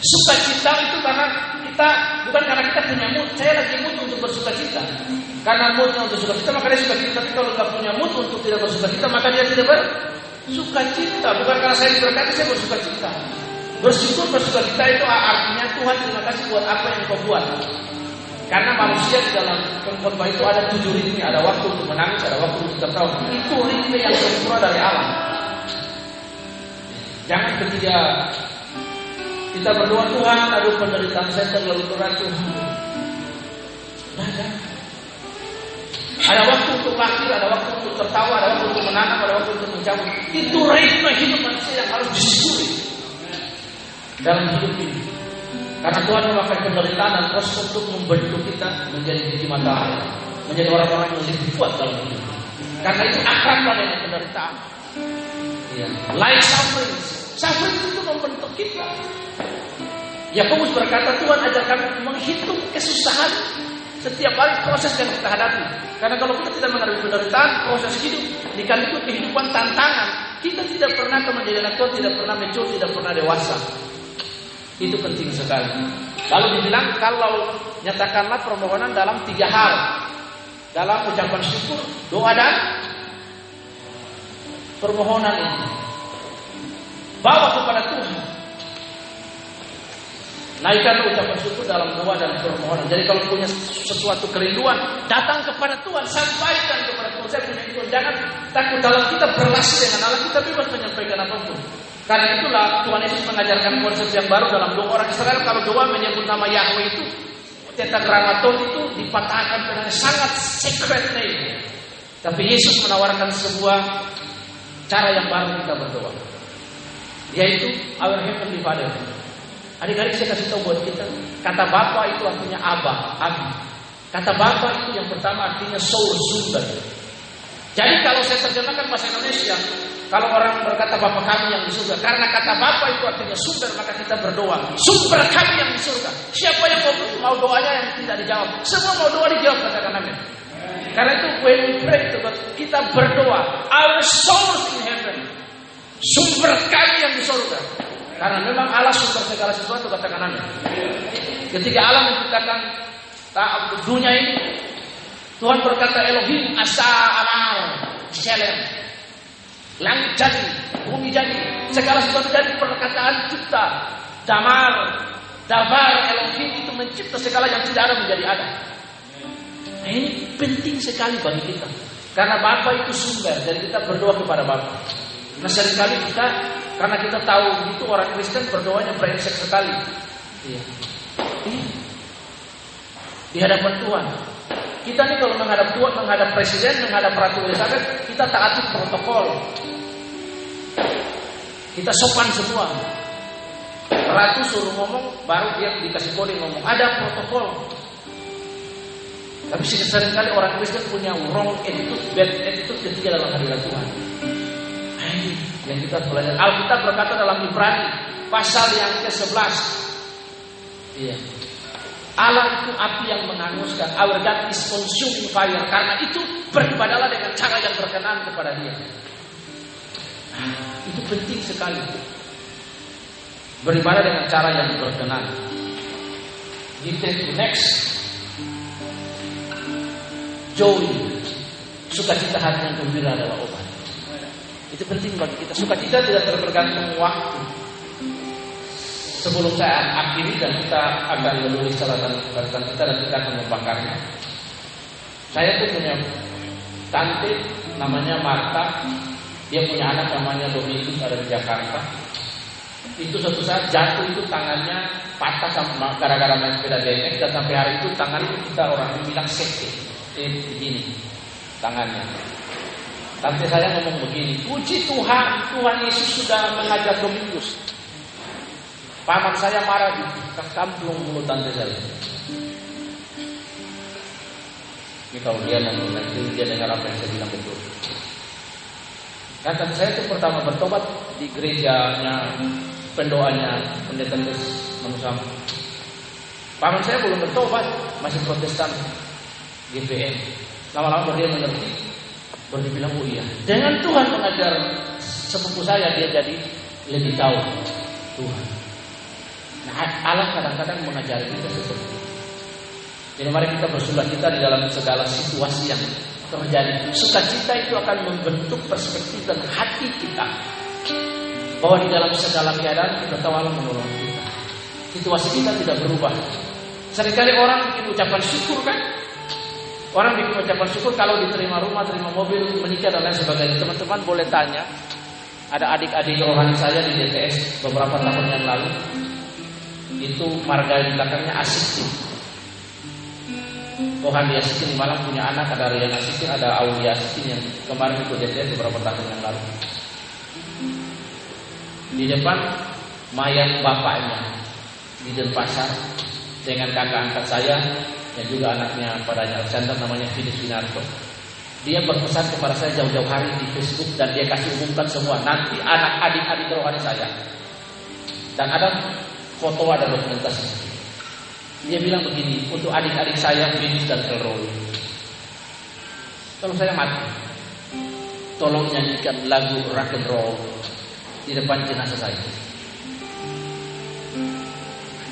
Sukacita itu karena kita bukan karena kita punya mood. Saya lagi mood untuk bersuka cita. Karena moodnya untuk suka cita maka dia suka cita. Tapi kalau nggak punya mood untuk tidak bersuka cita maka dia tidak bersuka cita. Bukan karena saya diberkati saya bersuka cita. Bersyukur bersuka cita itu artinya Tuhan terima kasih buat apa yang kau buat. Karena manusia di dalam khotbah itu ada tujuh ritme, ada waktu untuk menangis, ada waktu untuk tertawa. Itu ritme yang sempurna dari alam. Jangan ketika kita berdoa Tuhan, aduh penderitaan saya terlalu berat Tuhan. Ada. Ada waktu untuk lahir, ada waktu untuk tertawa, ada waktu untuk menanam, ada waktu untuk mencabut. Itu ritme hidup manusia yang harus disyukuri dalam hidup ini. Karena Tuhan memakai penderitaan dan proses untuk membentuk kita menjadi biji matahari, menjadi orang-orang yang lebih kuat dalam hidup. Karena itu akan dengan penderitaan. Ya. Like suffering, suffering itu membentuk kita. Yakobus berkata Tuhan ajar kami menghitung kesusahan setiap kali proses yang kita hadapi. Karena kalau kita tidak menghadapi penderitaan, proses hidup dikaliku kehidupan tantangan, kita tidak pernah menjadi anak Tuhan, tidak pernah mature, tidak pernah dewasa. Itu penting sekali. Lalu dibilang kalau nyatakanlah permohonan dalam tiga hal. Dalam ucapan syukur, doa dan permohonan ini. Bawa kepada Tuhan. Naikkan ucapan syukur dalam doa dan permohonan. Jadi kalau punya sesuatu kerinduan, datang kepada Tuhan, sampaikan kepada Tuhan. Saya punya itu. Jangan takut dalam kita berrelasi dengan Allah, kita bebas menyampaikan apa pun. Karena itulah Tuhan Yesus mengajarkan konsep yang baru dalam doa orang Israel. Kalau doa menyebut nama Yahweh itu, tetragramaton itu dipatahkan dengan sangat secret name. Tapi Yesus menawarkan sebuah cara yang baru kita berdoa. Yaitu Our Heavenly Father. Adik-adik saya kasih tahu buat kita, kata Bapak itu artinya Abah, Abi. Kata Bapak itu yang pertama artinya source, sumber. Jadi kalau saya terjemahkan bahasa Indonesia, kalau orang berkata Bapak kami yang di surga, karena kata Bapak itu artinya sumber, maka kita berdoa. Sumber kami yang di surga. Siapa yang mau, mau doanya yang tidak dijawab? Semua mau doa dijawab, katakan amin. Karena itu when we pray to God, kita berdoa. Our source in heaven. Sumber kami yang di surga. Karena memang Allah sumber segala sesuatu katakan amin. Ketika Allah menciptakan dunia ini, Tuhan berkata Elohim asa amal shalem. Langit jadi, bumi jadi, segala sesuatu dari perkataan kita. Damar, dabar Elohim itu mencipta segala yang tidak ada menjadi ada. Ini penting sekali bagi kita. Karena Bapak itu sumber dan kita berdoa kepada Bapak. Nah sering kali kita karena kita tahu itu orang Kristen berdoanya brengsek sekali. Iya. iya. Di hadapan Tuhan. Kita nih kalau menghadap Tuhan, menghadap presiden, menghadap Ratu Elizabeth, kita taati protokol. Kita sopan semua. Ratu suruh ngomong, baru dia dikasih kode ngomong. Ada protokol. Tapi sering kali orang Kristen punya wrong attitude, bad attitude ketika dalam hadirat Tuhan yang kita belajar. Alkitab berkata dalam Ibrani pasal yang ke-11. Iya. Allah itu api yang menghanguskan. Our God is consuming fire. Karena itu beribadalah dengan cara yang berkenan kepada Dia. Nah, itu penting sekali. Beribadah dengan cara yang berkenan. Kita next. Joy. Sukacita hati yang gembira adalah obat. Itu penting bagi kita. Sukacita tidak tergantung waktu. Sebelum saya akhiri dan kita akan menulis catatan catatan kita dan kita akan membakarnya. Saya tuh punya tante namanya Marta. Dia punya anak namanya Dominikus ada di Jakarta. Itu suatu saat jatuh itu tangannya patah sama gara-gara main sepeda BMX dan sampai hari itu tangan kita orang bilang sekte. Eh, begini tangannya. Tante saya ngomong begini, puji Tuhan, Tuhan Yesus sudah mengajar Domingus. Paman saya marah di kampung mulut tante saya. Ini kalau dia nanti dia dengar apa yang saya bilang betul. Kata saya itu pertama bertobat di gerejanya pendoanya pendeta manusia. Paman saya belum bertobat, masih protestan GPM. Lama-lama dia mengerti, Baru dibilang oh iya. Dengan Tuhan mengajar sepupu saya dia jadi lebih tahu Tuhan. Nah Allah kadang-kadang mengajari kita seperti itu. Jadi mari kita bersuka cita di dalam segala situasi yang terjadi. Sukacita itu akan membentuk perspektif dan hati kita. Bahwa di dalam segala keadaan kita tahu Allah menolong kita. Situasi kita tidak berubah. Seringkali orang bikin ucapan syukur kan, Orang bikin ucapan syukur kalau diterima rumah, terima mobil, menikah dan lain sebagainya. Teman-teman boleh tanya. Ada adik-adik rohani saya di DTS beberapa tahun yang lalu. Itu marga di belakangnya Asikin. Rohani Asikin di Malang punya anak, ada Rian Asikin, ada Aulia Asikin yang kemarin ikut DTS beberapa tahun yang lalu. Di depan mayat bapaknya di Denpasar dengan kakak angkat saya yang juga anaknya padanya Alexander namanya Finis Winarto. Dia berpesan kepada saya jauh-jauh hari di Facebook dan dia kasih umumkan semua nanti anak adik-adik rohani saya. Dan ada foto ada dokumentasi. Dia bilang begini untuk adik-adik saya Finis dan Elroy. Kalau saya mati, tolong nyanyikan lagu rock and roll di depan jenazah saya.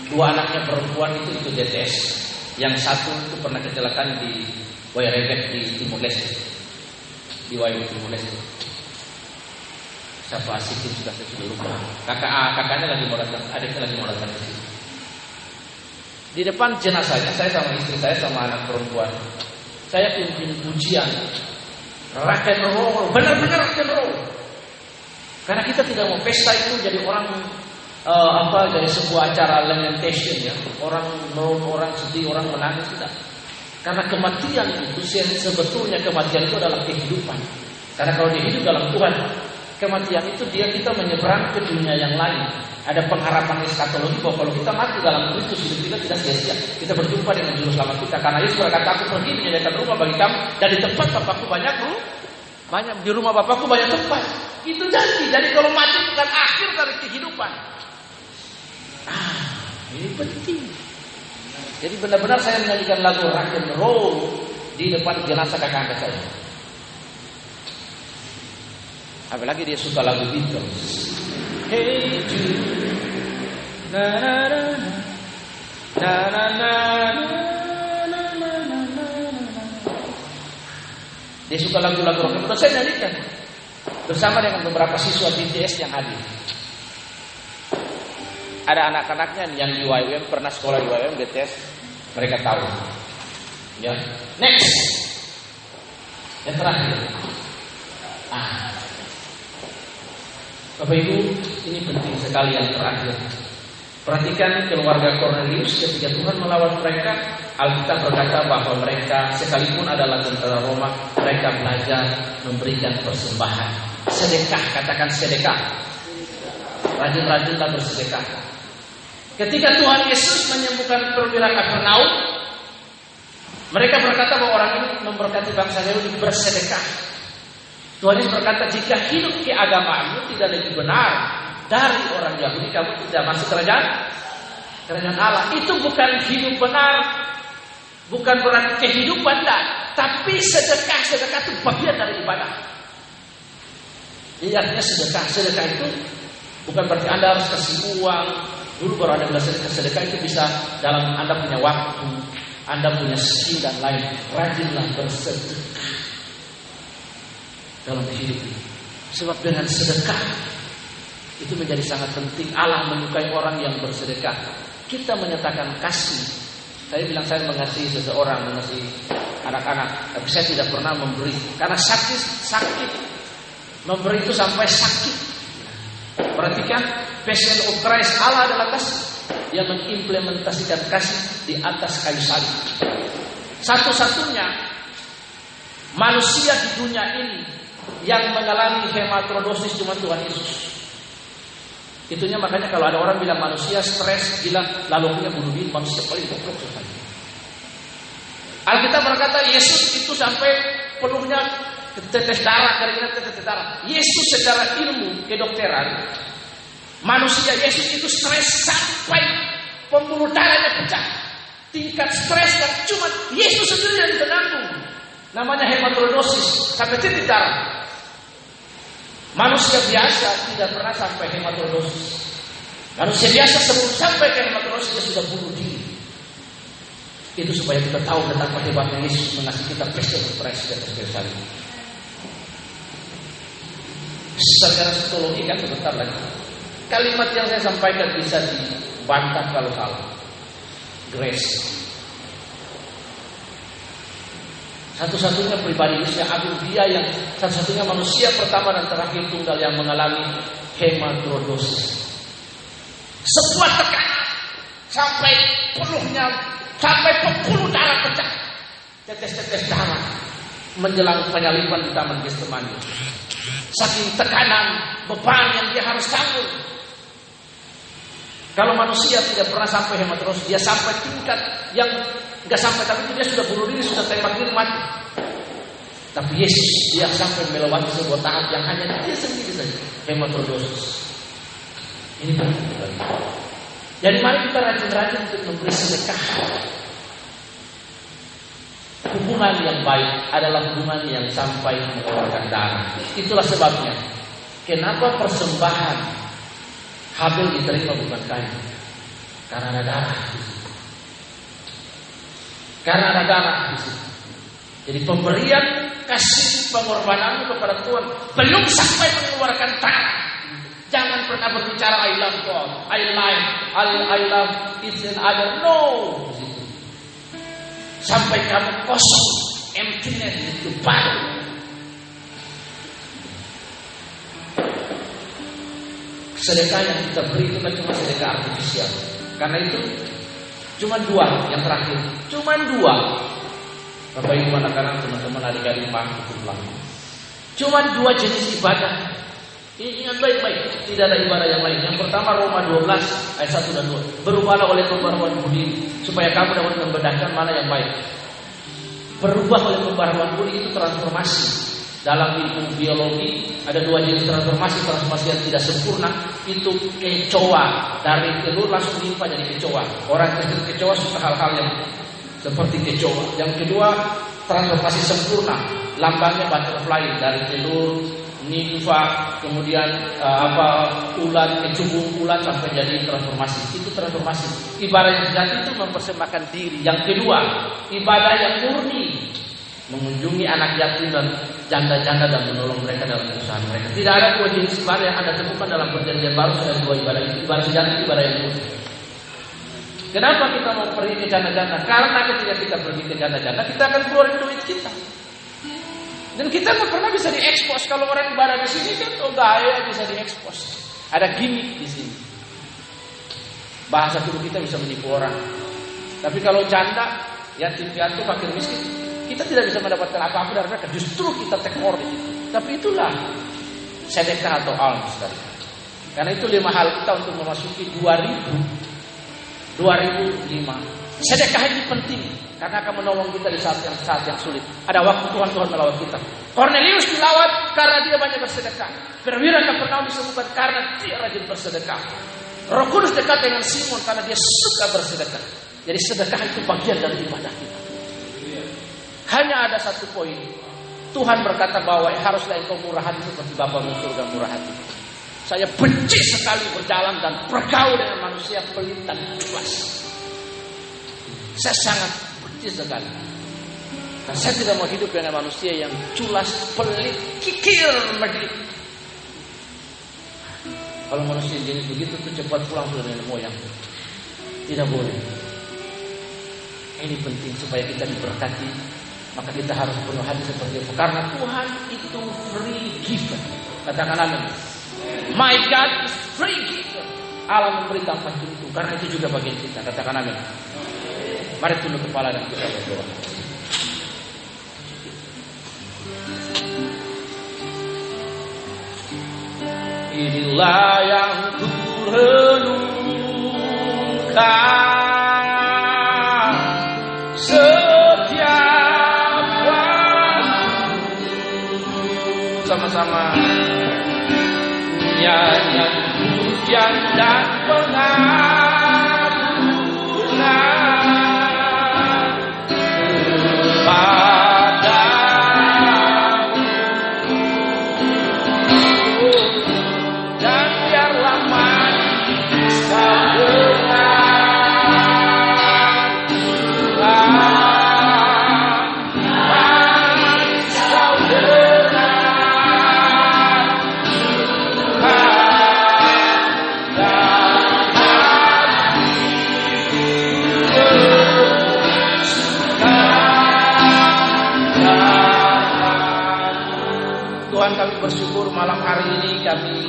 Dua anaknya perempuan itu itu DTS. Yang satu itu pernah kecelakaan di Wairebek di Timur Leste. Di Wairebek Timur Leste. Siapa asikin sudah saya sudah lupa. Kakak kakaknya lagi mau datang, adiknya lagi mau datang ke sini. Di depan jenazahnya saya sama istri saya sama anak perempuan. Saya pimpin pujian. Rock and roll, benar-benar rock and roll. Karena kita tidak mau pesta itu jadi orang uh, apa dari sebuah acara lamentation ya, orang meron, orang sedih, orang menangis tidak. Karena kematian itu sebetulnya kematian itu adalah kehidupan. Karena kalau dia hidup dalam Tuhan, kematian itu dia kita menyeberang ke dunia yang lain. Ada pengharapan eskatologi bahwa kalau kita mati dalam Kristus hidup kita tidak sia-sia. Kita berjumpa dengan juru selamat kita. Karena Yesus berkata, aku pergi menyediakan rumah bagi kamu. Dan di tempat Bapakku banyak rumah. Banyak di rumah Bapakku banyak tempat. Itu janji. Jadi kalau mati bukan akhir dari kehidupan. Ah, ini penting. Jadi benar-benar saya menyanyikan lagu rock and roll di depan jenazah kakak angkat saya. Apalagi dia suka lagu Beatles. Hey Jude, na na na na na na na na na na Dia suka lagu-lagu rock and roll. Saya nyanyikan bersama dengan beberapa siswa BTS yang hadir. Ada anak-anaknya yang di YWM pernah sekolah di YWM BTS, mereka tahu. Ya, next. Yang terakhir. Ah. Bapak Ibu, ini penting sekali yang terakhir. Perhatikan keluarga Cornelius ketika Tuhan melawan mereka, Alkitab berkata bahwa mereka sekalipun adalah tentara Roma, mereka belajar memberikan persembahan. Sedekah, katakan sedekah. Rajin-rajinlah bersedekah. Ketika Tuhan Yesus menyembuhkan perwira Kapernaum, mereka berkata bahwa orang ini memberkati bangsa Yahudi bersedekah. Tuhan Yesus berkata, jika hidup keagamaanmu tidak lebih benar dari orang Yahudi, kamu tidak masuk kerajaan kerajaan Allah. Itu bukan hidup benar, bukan berarti kehidupan dah, tapi sedekah sedekah itu bagian dari ibadah. Jadi artinya sedekah sedekah itu bukan berarti anda harus kasih uang, Dulu baru ada sedekah sedekah itu bisa dalam Anda punya waktu, Anda punya skill dan lain. Rajinlah bersedekah dalam hidup ini. Sebab dengan sedekah itu menjadi sangat penting. Allah menyukai orang yang bersedekah. Kita menyatakan kasih. Saya bilang saya mengasihi seseorang, mengasihi anak-anak, tapi saya tidak pernah memberi karena sakit sakit. Memberi itu sampai sakit. Perhatikan Passion of Christ Allah adalah kasih yang mengimplementasikan kasih di atas kayu salib. Satu-satunya manusia di dunia ini yang mengalami hematrodosis cuma Tuhan Yesus. Itunya makanya kalau ada orang bilang manusia stres, gila, lalu punya bunuh diri, manusia paling goblok. Alkitab berkata Yesus itu sampai penuhnya tetes darah, keringat tetes darah. Yesus secara ilmu kedokteran Manusia Yesus itu stres sampai pembuluh darahnya pecah. Tingkat stres yang cuma Yesus sendiri yang menanggung. Namanya hematodosis sampai titik darah. Manusia biasa tidak pernah sampai hematodosis. Manusia biasa sebelum sampai ke hematodosis dia sudah bunuh diri. Itu supaya kita tahu betapa hebatnya Yesus mengasihi kita di atas kayu Secara psikologi kan sebentar lagi Kalimat yang saya sampaikan bisa dibantah kalau salah. Grace. Satu-satunya pribadi Yesus yang agung dia yang satu-satunya manusia pertama dan terakhir tunggal yang mengalami hematodosis. Sebuah tekanan sampai penuhnya sampai pembuluh darah pecah. Tetes-tetes darah menjelang penyaliban di taman Getsemani. Saking tekanan beban yang dia harus tanggung kalau manusia tidak pernah sampai hemat terus, dia sampai tingkat yang nggak sampai tapi dia sudah bunuh diri, sudah tembak diri mati. Tapi Yesus dia sampai melewati sebuah tahap yang hanya dia sendiri saja hemat terus. Ini penting. Jadi mari kita rajin-rajin untuk memberi sedekah. Hubungan yang baik adalah hubungan yang sampai mengeluarkan darah. Itulah sebabnya. Kenapa persembahan Habil diterima bukan kain. Karena ada darah. Karena ada darah. Jadi pemberian kasih pengorbananmu kepada Tuhan belum sampai mengeluarkan tangan. Jangan pernah berbicara I love God, I like, I, I love each and other. No. Sampai kamu kosong, emptiness itu baru sedekah yang kita beri itu kan cuma sedekah artifisial. Karena itu cuma dua yang terakhir, cuma dua. Bapak Ibu anak-anak teman-teman adik-adik paham Cuma dua jenis ibadah. Ingat baik-baik, tidak ada ibadah yang lain. Yang pertama Roma 12 ayat 1 dan 2. Berubahlah oleh pembaruan budi supaya kamu dapat membedakan mana yang baik. Berubah oleh pembaruan budi itu transformasi. Dalam ilmu biologi ada dua jenis transformasi. Transformasi yang tidak sempurna itu kecoa. Dari telur langsung limpa jadi kecoa. Orang kecil kecoa suka hal-hal yang seperti kecoa. Yang kedua transformasi sempurna. Lambangnya butterfly dari telur nimfa kemudian uh, apa ulat kecubung ulat sampai jadi transformasi. Itu transformasi. Ibadah yang sejati itu mempersembahkan diri. Yang kedua ibadah yang murni mengunjungi anak yatim dan janda-janda dan menolong mereka dalam usaha mereka. Tidak ada ibadah yang Anda temukan dalam perjanjian baru selain dua ibadah itu. Ibadah sejati, ibadah yang murni. Kenapa kita mau pergi ke janda-janda? Karena ketika kita pergi ke janda-janda, kita akan keluarin duit kita. Dan kita nggak pernah bisa diekspos. Kalau orang ibadah di sini kan, oh gaya bisa diekspos. Ada gimmick di sini. Bahasa tubuh kita bisa menipu orang. Tapi kalau janda, yatim piatu, fakir miskin, kita tidak bisa mendapatkan apa-apa dari mereka. Justru kita tekor. Tapi itulah sedekah atau alms tadi. Karena itu lima hal kita untuk memasuki 2000 2005. Sedekah ini penting karena akan menolong kita di saat yang saat yang sulit. Ada waktu Tuhan Tuhan melawat kita. Cornelius dilawat karena dia banyak bersedekah. Perwira pernah disebutkan karena dia rajin bersedekah. Roh Kudus dekat dengan Simon karena dia suka bersedekah. Jadi sedekah itu bagian dari ibadah kita. Hanya ada satu poin. Tuhan berkata bahwa haruslah engkau murah hati seperti Bapa di surga murah hati. Saya benci sekali berjalan dan bergaul dengan manusia pelit dan culas. Saya sangat benci sekali. Dan saya tidak mau hidup dengan manusia yang culas, pelit, kikir, medit. Kalau manusia jenis begitu tuh cepat pulang ke nenek moyang. Tidak boleh. Ini penting supaya kita diberkati maka kita harus penuh hati seperti itu. Karena Tuhan itu free giver. Katakan amin. My God is free giver. Allah memberi tanpa tentu. Karena itu juga bagian kita. Katakan amin. Mari tunduk kepala dan kita berdoa. Inilah yang ku sama-sama nyanyian hujan dan pengampunan kami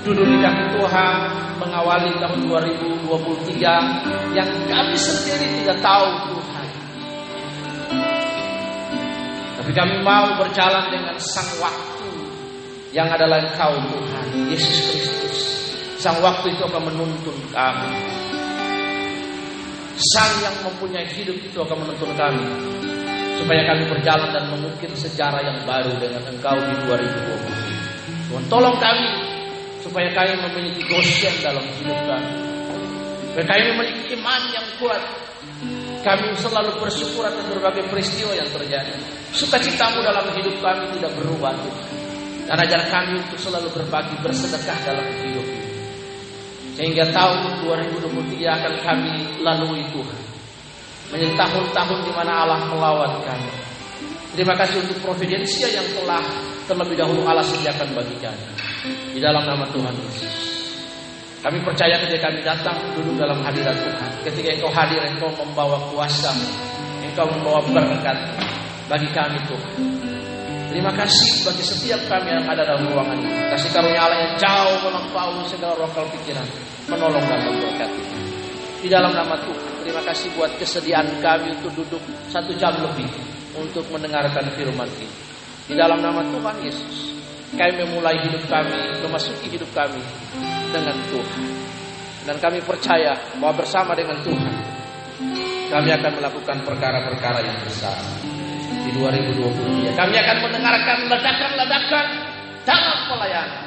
duduk di kaki Tuhan mengawali tahun 2023 yang kami sendiri tidak tahu Tuhan. Tapi kami mau berjalan dengan sang waktu yang adalah Engkau Tuhan, Yesus Kristus. Sang waktu itu akan menuntun kami. Sang yang mempunyai hidup itu akan menuntun kami supaya kami berjalan dan mengukir sejarah yang baru dengan Engkau di 2020. Tuhan tolong kami supaya kami memiliki gosyen dalam hidup kami. Supaya kami memiliki iman yang kuat. Kami selalu bersyukur atas berbagai peristiwa yang terjadi. Sukacitamu dalam hidup kami tidak berubah. Dan ajar kami untuk selalu berbagi bersedekah dalam hidup ini. Sehingga tahun 2023 akan kami lalui Tuhan. Menjadi tahun-tahun di mana Allah melawat kami. Terima kasih untuk providensia yang telah terlebih dahulu Allah sediakan bagi kami. Di dalam nama Tuhan Yesus. Kami percaya ketika kami datang duduk dalam hadirat Tuhan. Ketika engkau hadir, engkau membawa kuasa. Engkau membawa berkat bagi kami Tuhan. Terima kasih bagi setiap kami yang ada dalam ruangan ini. Kasih karunia Allah yang jauh melampaui segala rokal pikiran. Menolong dan memberkati. Di dalam nama Tuhan. Terima kasih buat kesediaan kami untuk duduk satu jam lebih. Untuk mendengarkan firman ini. Di dalam nama Tuhan Yesus. Kami memulai hidup kami. Memasuki hidup kami. Dengan Tuhan. Dan kami percaya bahwa bersama dengan Tuhan. Kami akan melakukan perkara-perkara yang besar di 2023. Kami akan mendengarkan ledakan-ledakan dalam pelayanan.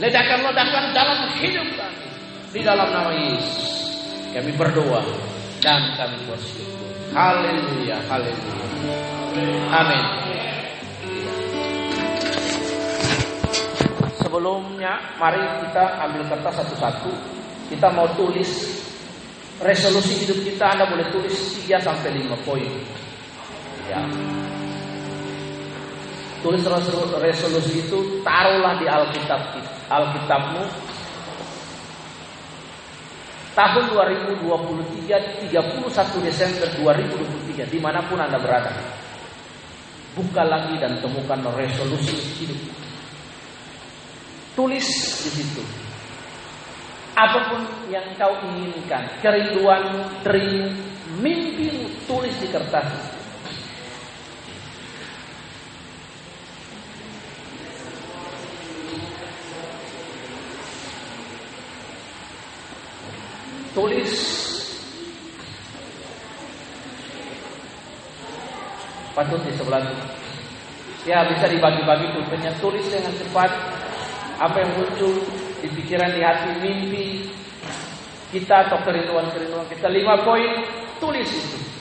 Ledakan-ledakan dalam hidup kami. Di dalam nama Yesus. Kami berdoa dan kami bersyukur. Haleluya, haleluya. Amin. Sebelumnya, mari kita ambil kertas satu-satu. Kita mau tulis resolusi hidup kita. Anda boleh tulis 3 sampai 5 poin. Ya. Tulis resolusi itu taruhlah di Alkitab Alkitabmu. Tahun 2023 31 Desember 2023 di mana pun Anda berada. Buka lagi dan temukan resolusi hidup. Tulis di situ. Apa pun yang kau inginkan, kerinduanmu, dream, mimpimu, tulis di kertas. tulis patut di sebelah ya bisa dibagi-bagi pulpennya tulis dengan cepat apa yang muncul di pikiran di hati mimpi kita atau kerinduan-kerinduan kita. Lima poin tulis. itu